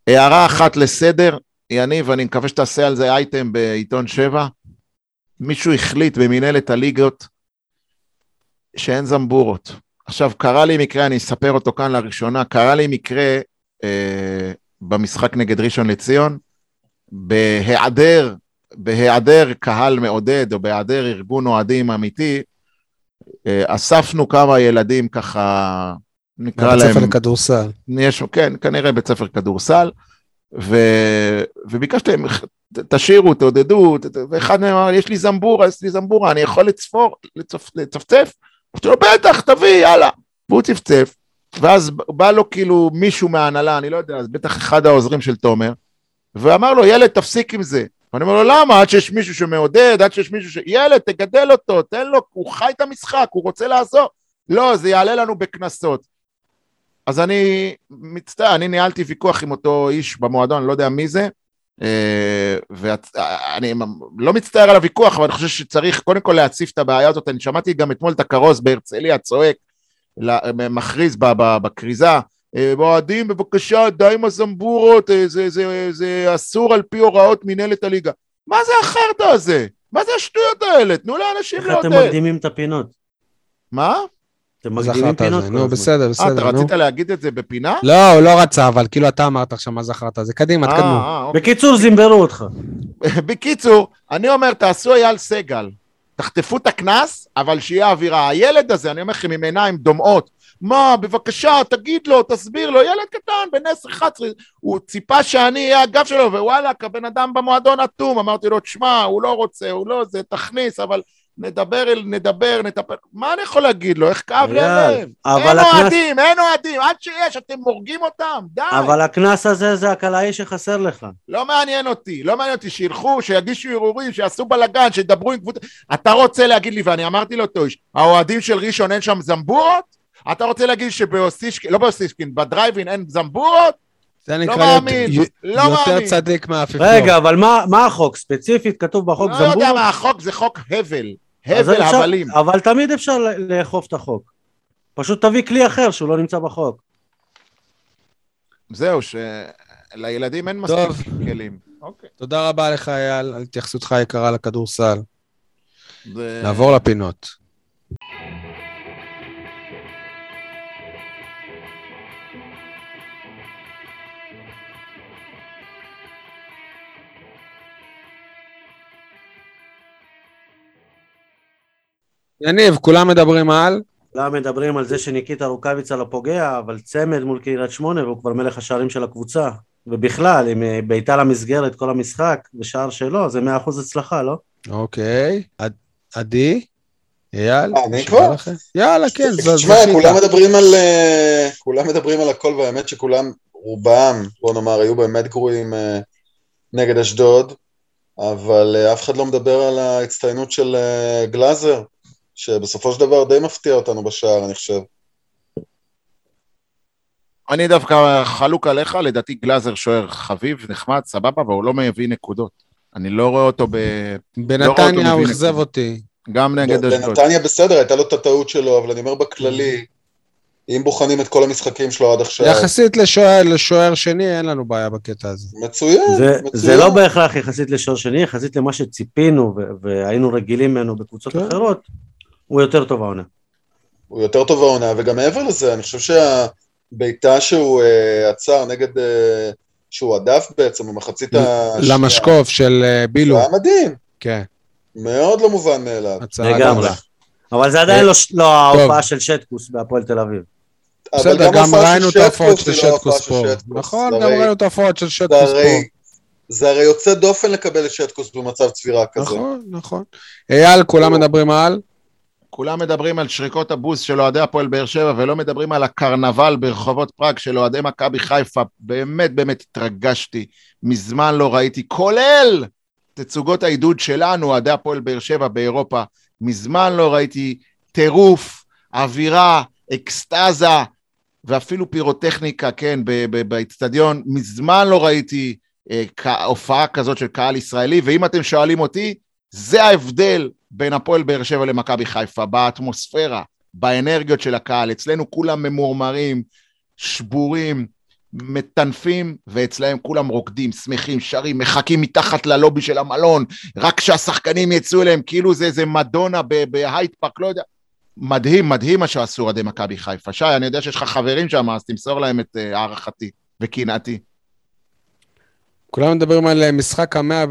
הערה אחת לסדר, יניב, אני מקווה שתעשה על זה אייטם בעיתון 7. מישהו החליט במנהלת הליגות שאין זמבורות. עכשיו, קרה לי מקרה, אני אספר אותו כאן לראשונה, קרה לי מקרה אה, במשחק נגד ראשון לציון, בהיעדר, בהיעדר קהל מעודד או בהיעדר ארגון אוהדים אמיתי, אה, אספנו כמה ילדים ככה נקרא להם... בית ספר לכדורסל. יש, כן, כנראה בית ספר כדורסל, ו... וביקשתי להם, תשאירו, תעודדו, ואחד מהם אמר, יש לי זמבורה, יש לי זמבורה, אני יכול לצפור, לצפ... לצפצף? אמרתי לו, בטח, תביא, יאללה. והוא צפצף, ואז בא לו כאילו מישהו מההנהלה, אני לא יודע, אז בטח אחד העוזרים של תומר, ואמר לו, ילד, תפסיק עם זה. ואני אומר לו, למה? עד שיש מישהו שמעודד, עד שיש מישהו ש... ילד, תגדל אותו, תן לו, הוא חי את המשחק, הוא רוצה לעזור. לא, זה יעלה לנו בקנסות. אז אני מצטער, אני ניהלתי ויכוח עם אותו איש במועדון, אני לא יודע מי זה, אה, ואני לא מצטער על הוויכוח, אבל אני חושב שצריך קודם כל להציף את הבעיה הזאת. אני שמעתי גם אתמול את הכרוז בהרצליה צועק, מכריז בכריזה, אה, מועדים בבקשה די עם הזמבורות, אה, זה, זה, זה אסור על פי הוראות מנהלת הליגה. מה זה החרטא הזה? מה זה השטויות האלה? תנו לאנשים לעודד. איך אתם מקדימים את הפינות? מה? אתם מקדימים פינות נו, בסדר, בסדר, נו. אתה רצית להגיד את זה בפינה? לא, הוא לא רצה, אבל כאילו אתה אמרת עכשיו מה זכרת, זה קדימה, תקדמו. אה, אה, אוקיי. בקיצור, זימברו אותך. בקיצור, אני אומר, תעשו אייל סגל. תחטפו את הקנס, אבל שיהיה אווירה. הילד הזה, אני אומר לכם, עם עיניים דומעות, מה, בבקשה, תגיד לו, תסביר לו, ילד קטן, בן 10-11, הוא ציפה שאני אהיה הגב שלו, ווואלכ, הבן אדם במועדון אטום, אמרתי לו, תשמע, הוא לא רוצה, הוא לא זה, תכניס, אבל נדבר, נדבר, נטפל, מה אני יכול להגיד לו? איך כאב לי הלב? אין אוהדים, אין אוהדים, עד שיש, אתם הורגים אותם, די. אבל הקנס הזה זה הקלעי שחסר לך. לא מעניין אותי, לא מעניין אותי, שילכו, שיגישו ערעורים, שיעשו בלאגן, שידברו עם קבוצה. אתה רוצה להגיד לי, ואני אמרתי לו, טויש, האוהדים של ראשון אין שם זמבורות? אתה רוצה להגיד שבאוסישקין, לא באוסישקין, בדרייבין אין זמבורות? זה לא נקרא מאמין, להיות- לא יותר מאמין. צדיק מהאפיפיור. רגע, אבל מה מה החוק? ספציפית כתוב בחוק לא יודע זמבורות? מה, החוק זה חוק הבל, הבל אפשר- הבלים. אבל תמיד אפשר לאכוף את החוק. פשוט תביא כלי אחר שהוא לא נמצא בחוק. זהו, שלילדים אין טוב. מספיק כלים. אוקיי. תודה רבה לך, אייל, על התייחסותך היקרה לכדורסל. זה- נעבור לפינות. יניב, כולם מדברים על? כולם מדברים על זה שניקיטה רוקאביצה לא פוגע, אבל צמד מול קריית שמונה והוא כבר מלך השערים של הקבוצה. ובכלל, אם אה, בעיטה למסגרת כל המשחק ושער שלו, זה מאה אחוז הצלחה, לא? אוקיי. עד- עדי? אייל? אה, אני כבר? יאללה, כן, ז- תשמע, זכית. כולם מדברים על... אה, כולם מדברים על הכל, והאמת שכולם, רובם, בוא נאמר, היו באמת גרועים אה, נגד אשדוד, אבל אה, אף אחד לא מדבר על ההצטיינות של אה, גלאזר, שבסופו של דבר די מפתיע אותנו בשער, אני חושב. אני דווקא חלוק עליך, לדעתי גלאזר שוער חביב, נחמד, סבבה, אבל הוא לא מביא נקודות. אני לא רואה אותו ב... לא בנתניה הוא אכזב. אותי. גם נגד אשדוד. בנתניה בסדר, הייתה לו את הטעות שלו, אבל אני אומר בכללי, אם בוחנים את כל המשחקים שלו עד עכשיו, יחסית לשוער, לשוער שני, אין לנו בעיה בקטע הזה. מצוין, זה, מצוין. זה לא בהכרח יחסית לשוער שני, יחסית למה שציפינו והיינו רגילים ממנו בקבוצות כן. אחרות, הוא יותר טוב העונה. הוא יותר טוב העונה, וגם מעבר לזה, אני חושב שהבעיטה שהוא אה, עצר נגד, אה, שהוא הדף בעצם במחצית השנייה, למשקוף של אה, בילו. זה היה מדהים, כן, מאוד לא מובן מאליו. הצעה לגמרי. אבל זה עדיין לא, ש- לא ההופעה של שטקוס בהפועל תל אביב. אבל בסדר, גם ההופעה ראינו את של ההופעות של לא שטקוס פה. נכון, גם ראינו את ההופעות של שטקוס פה. זה הרי יוצא דופן לקבל את שטקוס במצב צבירה כזה. נכון, נכון. אייל, כולם מדברים על? כולם מדברים על שריקות הבוז של אוהדי הפועל באר שבע, ולא מדברים על הקרנבל ברחובות פראג של אוהדי מכבי חיפה. באמת באמת התרגשתי, מזמן לא ראיתי, כולל תצוגות העידוד שלנו, אוהדי הפועל באר שבע באירופה. מזמן לא ראיתי טירוף, אווירה, אקסטזה, ואפילו פירוטכניקה, כן, ב- ב- באצטדיון. מזמן לא ראיתי אה, הופעה כזאת של קהל ישראלי, ואם אתם שואלים אותי, זה ההבדל בין הפועל באר שבע למכבי חיפה, באטמוספירה, באנרגיות של הקהל. אצלנו כולם ממורמרים, שבורים, מטנפים, ואצלהם כולם רוקדים, שמחים, שרים, מחכים מתחת ללובי של המלון, רק שהשחקנים יצאו אליהם, כאילו זה איזה מדונה בהייד פארק, לא יודע. מדהים, מדהים מה שעשו אוהדי מכבי חיפה. שי, אני יודע שיש לך חברים שם, אז תמסור להם את אה, הערכתי וקנאתי. כולם מדברים על אה, משחק המאה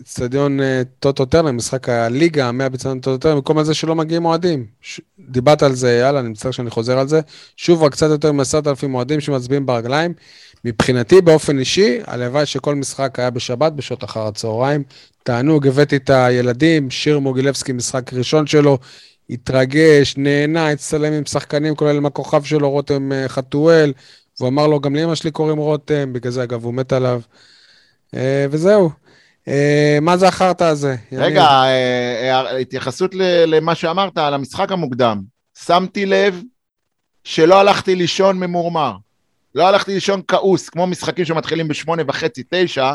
באצטדיון אה, טוטו טרנר, משחק הליגה המאה באצטדיון טוטו טרנר, במקום על זה שלא מגיעים אוהדים. ש... דיברת על זה, יאללה, אני מצטער שאני חוזר על זה. שוב, רק קצת יותר מעשרת אלפים אוהדים שמצביעים ברגליים. מבחינתי, באופן אישי, הלוואי שכל משחק היה בשבת, בשעות אחר הצהריים. תענוג, הבאתי את הילדים, שיר מוגילבסקי, משחק ראשון שלו, התרגש, נהנה, הצטלם עם שחקנים, כולל עם הכוכב שלו, רותם אה, חתואל. והוא אמר לו, גם לאמא שלי קוראים רותם, בגלל זה, אגב, הוא מת עליו. אה, וזהו. אה, מה זה החרטא הזה? רגע, אה, אה, התייחסות למה שאמרת על המשחק המוקדם. שמתי לב שלא הלכתי לישון ממורמר. לא הלכתי לישון כעוס, כמו משחקים שמתחילים בשמונה וחצי, תשע,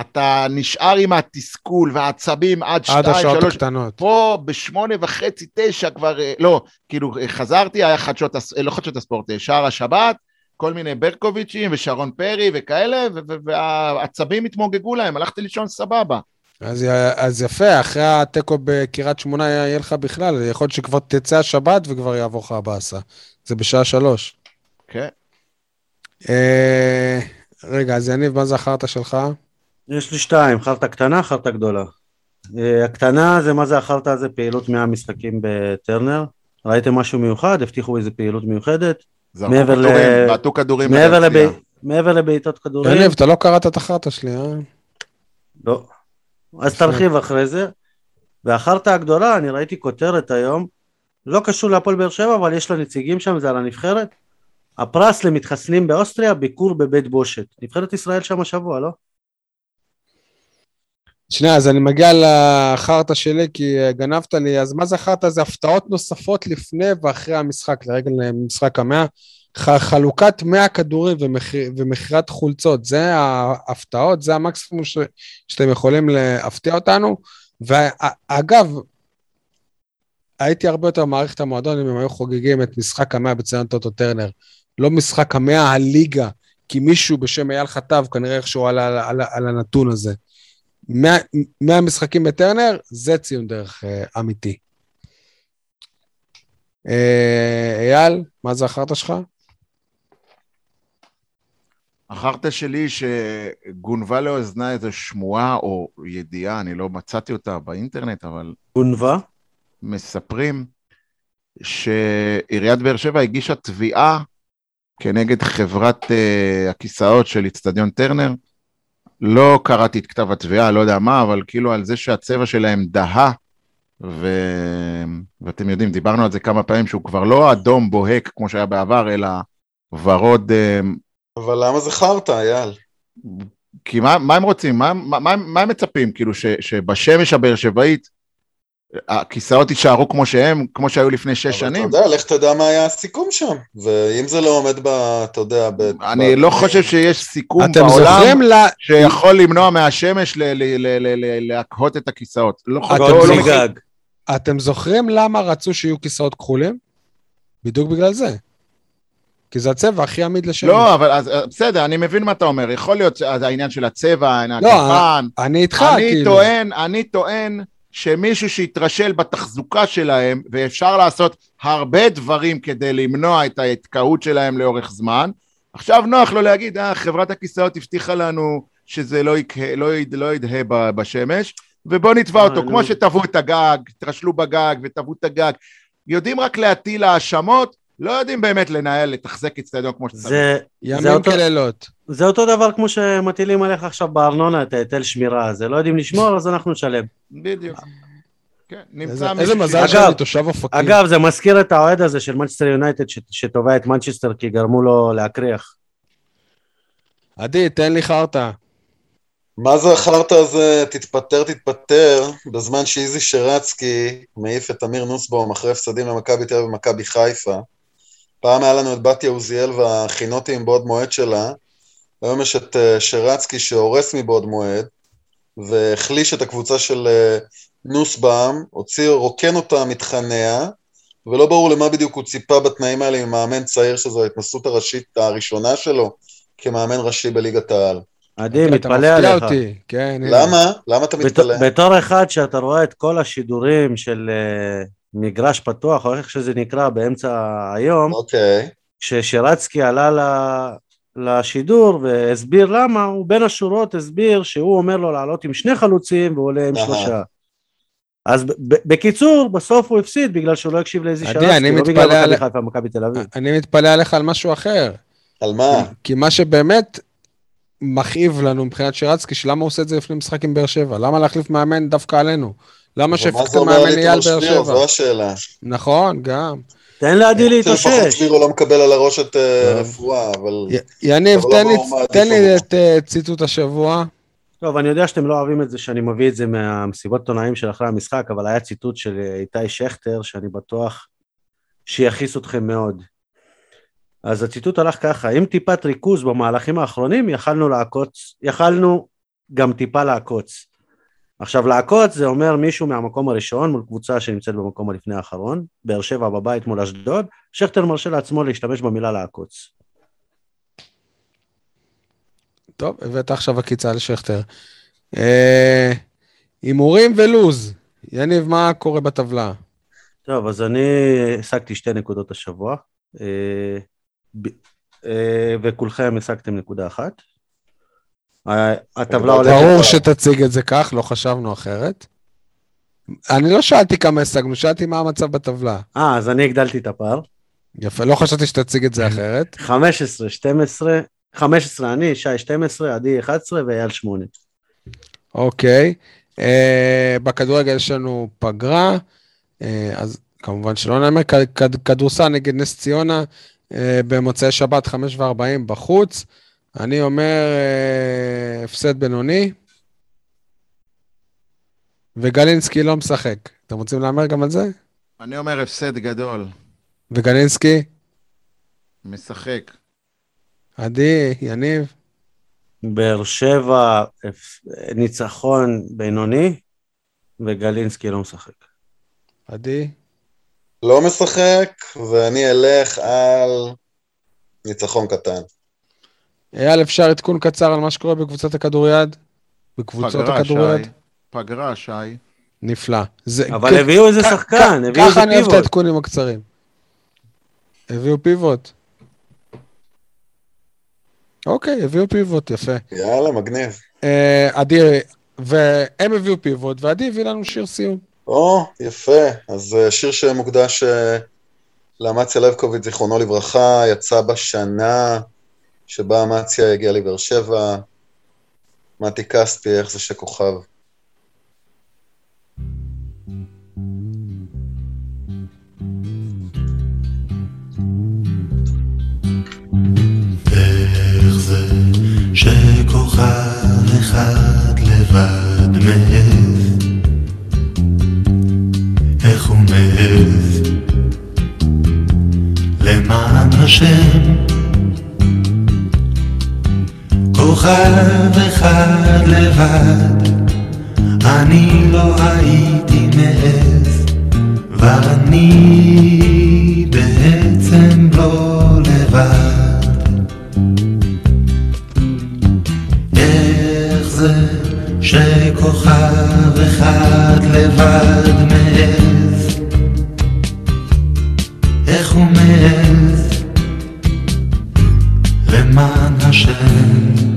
אתה נשאר עם התסכול והעצבים עד עד שתיים, השעות שלוש. הקטנות. פה בשמונה וחצי, תשע כבר, לא, כאילו חזרתי, היה חדשות, לא חדשות הספורט, שער השבת, כל מיני ברקוביצ'ים ושרון פרי וכאלה, ו- ו- והעצבים התמוגגו להם, הלכתי לישון סבבה. אז, אז יפה, אחרי התיקו בקריית שמונה יהיה לך בכלל, יכול להיות שכבר תצא השבת וכבר יעבור לך הבאסה. זה בשעה שלוש. כן. אה, רגע, אז יניב, מה זה החרטא שלך? יש לי שתיים, חרטא קטנה, חרטא גדולה. אה, הקטנה זה מה זה החרטא הזה, פעילות 100 משחקים בטרנר. ראיתם משהו מיוחד? הבטיחו איזה פעילות מיוחדת? זרקו מעבר ל- כדורים, בעטו כדורים מעבר לבעיטות כדורים? יניב, אתה לא קראת את החרטא שלי, אה? לא. אז תרחיב אחרי זה. והחרטא הגדולה, אני ראיתי כותרת היום, לא קשור להפועל באר שבע, אבל יש לה נציגים שם, זה על הנבחרת. הפרס למתחסנים באוסטריה, ביקור בבית בושת. נבחרת ישראל שם השבוע, לא? שנייה, אז אני מגיע לחרטא שלי, כי גנבת לי, אז מה זה חרטא? זה הפתעות נוספות לפני ואחרי המשחק, לרגל משחק המאה. ח- חלוקת 100 כדורים ומכיר- ומכירת חולצות, זה ההפתעות, זה המקסימום ש, שאתם יכולים להפתיע אותנו. ואגב, הייתי הרבה יותר מעריך את המועדון אם הם היו חוגגים את משחק המאה בציון טוטו טרנר. לא משחק המאה, הליגה, כי מישהו בשם אייל חטב כנראה איכשהו על, על, על, על הנתון הזה. 100, 100 משחקים בטרנר, זה ציון דרך אה, אמיתי. אה, אייל, מה זה החרטא שלך? החרטא שלי שגונבה לאוזני איזו שמועה או ידיעה, אני לא מצאתי אותה באינטרנט, אבל גונבה? מספרים שעיריית באר שבע הגישה תביעה כנגד חברת uh, הכיסאות של איצטדיון טרנר. לא קראתי את כתב התביעה, לא יודע מה, אבל כאילו על זה שהצבע שלהם דהה, ו... ואתם יודעים, דיברנו על זה כמה פעמים, שהוא כבר לא אדום בוהק כמו שהיה בעבר, אלא ורוד uh, אבל למה זה חרטא, אייל? כי מה, מה הם רוצים? מה, מה, מה, מה הם מצפים? כאילו ש, שבשמש הבאר שבעית הכיסאות יישארו כמו שהם, כמו שהיו לפני שש אבל שנים? אתה יודע, לך תדע מה היה הסיכום שם. ואם זה לא עומד ב... אתה יודע, ב... אני ב- לא חושב שיש סיכום אתם בעולם זוכרים ל... שיכול למנוע מהשמש ל- ל- ל- ל- ל- להקהות את הכיסאות. לא חושב, לא מגג. אתם זוכרים למה רצו שיהיו כיסאות כחולים? בדיוק בגלל זה. כי זה הצבע הכי עמיד לשמש. לא, אבל אז, אה, בסדר, אני מבין מה אתה אומר. יכול להיות העניין של הצבע, העניין לא, הכפן. אני איתך, אני כאילו. טוען, אני טוען שמישהו שיתרשל בתחזוקה שלהם, ואפשר לעשות הרבה דברים כדי למנוע את ההתקהות שלהם לאורך זמן, עכשיו נוח לו להגיד, אה, חברת הכיסאות הבטיחה לנו שזה לא, יקה, לא, יד, לא ידהה ב- בשמש, ובוא נתבע אה, אותו, נו. כמו שטבעו את הגג, התרשלו בגג וטבעו את הגג. יודעים רק להטיל האשמות, לא יודעים באמת לנהל, לתחזק אצטדיון כמו שצריך. זה, זה, ימים אותו, כלילות. זה אותו דבר כמו שמטילים עליך עכשיו בארנונה את ההיטל שמירה הזה. לא יודעים לשמור, אז אנחנו נשלם. בדיוק. כן, נמצא איזה- מזל שאני תושב אופקים. אגב, זה מזכיר את האוהד הזה של מנצ'סטר יונייטד שתובע את מנצ'סטר כי גרמו לו להקריח. עדי, תן לי חרטא. מה זה החרטא הזה, תתפטר, תתפטר, בזמן שאיזי שרצקי מעיף את אמיר נוסבאום אחרי הפסדים למכבי תל אביב ומכבי חיפה. פעם היה לנו את בתיה עוזיאל והחינותי מבעוד מועד שלה, היום יש את אה, שרצקי שהורס מבעוד מועד, והחליש את הקבוצה של אה, נוסבאום, הוציא, רוקן אותה מתכניה, ולא ברור למה בדיוק הוא ציפה בתנאים האלה ממאמן צעיר שזו ההתנסות הראשית הראשונה שלו כמאמן ראשי בליגת העל. עדי, אתה מתפלא מפתיע עליך. אותי. כן. למה? למה אתה מתפלא? בתור אחד שאתה רואה את כל השידורים של אה, מגרש פתוח, או איך שזה נקרא, באמצע היום, אוקיי. כששרצקי עלה ל- לשידור והסביר למה, הוא בין השורות הסביר שהוא אומר לו לעלות עם שני חלוצים והוא עולה עם. שלושה. אז בקיצור, בסוף הוא הפסיד בגלל שהוא לא הקשיב לאיזי אני לא בגלל מכבי על- חיפה ומכבי תל אביב. אני מתפלא עליך על משהו אחר. על מה? כי מה שבאמת מכאיב לנו מבחינת שרצקי, שלמה הוא עושה את זה לפני משחק עם באר שבע? למה להחליף מאמן דווקא עלינו? למה המאמן על אייל באר? שבע? זו השאלה. נכון, גם. תן לעדי לפחות להתאושש. שבירו לא מקבל על הראש את אה, טוב. רפואה, אבל... יניב, לא תן לי- את אה, ציטוט השבוע. טוב, אני יודע שאתם לא אוהבים את זה שאני מביא את זה מהמסיבות עיתונאים של אחרי המשחק, אבל היה ציטוט של אה, איתי שכטר, שאני בטוח שיכעיס אתכם מאוד. אז הציטוט הלך ככה, עם טיפת ריכוז במהלכים האחרונים, יכלנו לעקוץ, יכלנו גם טיפה לעקוץ. עכשיו לעקוץ זה אומר מישהו מהמקום הראשון מול קבוצה שנמצאת במקום הלפני האחרון, באר שבע בבית מול אשדוד, שכטר מרשה לעצמו להשתמש במילה לעקוץ. טוב, הבאת עכשיו עקיצה לשכטר. אה, הימורים ולוז. יניב, מה קורה בטבלה? טוב, אז אני השגתי שתי נקודות השבוע, אה, אה, וכולכם השגתם נקודה אחת. הטבלה הולכת... ברור שתציג את זה כך, לא חשבנו אחרת. אני לא שאלתי כמה השגנו, שאלתי מה המצב בטבלה. אה, אז אני הגדלתי את הפער. יפה, לא חשבתי שתציג את זה אחרת. 15, 12, 15 אני, שי 12, עדי 11 ואייל 8. אוקיי. אה, בכדורגל יש לנו פגרה, אה, אז כמובן שלא נאמר, כדורסל נגד נס ציונה אה, במוצאי שבת, 5 ו-40 בחוץ. אני אומר אה, הפסד בינוני, וגלינסקי לא משחק. אתם רוצים להמר גם על זה? אני אומר הפסד גדול. וגלינסקי, משחק. עדי, יניב, באר שבע, ניצחון בינוני, וגלינסקי לא משחק. עדי, לא משחק, ואני אלך על ניצחון קטן. אייל, אפשר עדכון קצר על מה שקורה בקבוצת הכדוריד? בקבוצות פגרה, הכדוריד? שי. פגרה, שי. נפלא. זה, אבל כ- הביאו איזה כ- שחקן, כ- הביאו איזה ככה אני אוהב את פיבוט. העדכונים הקצרים. הביאו פיבוט. אוקיי, הביאו פיבוט, יפה. יאללה, מגניב. אה, עדי, והם הביאו פיבוט, ועדי הביא לנו שיר סיום. או, יפה. אז אה, שיר שמוקדש אה, לאמציה לבקוביץ', זיכרונו לברכה, יצא בשנה שבה אמציה הגיעה לבאר שבע. מתי כספי, איך זה שכוכב. שכוכב אחד לבד מעז? איך הוא מעז? למען השם כוכב אחד לבד אני לא הייתי מעז ואני בעצם לא לבד איך זה שכוכב אחד לבד מעז? איך הוא מעז? למען השם,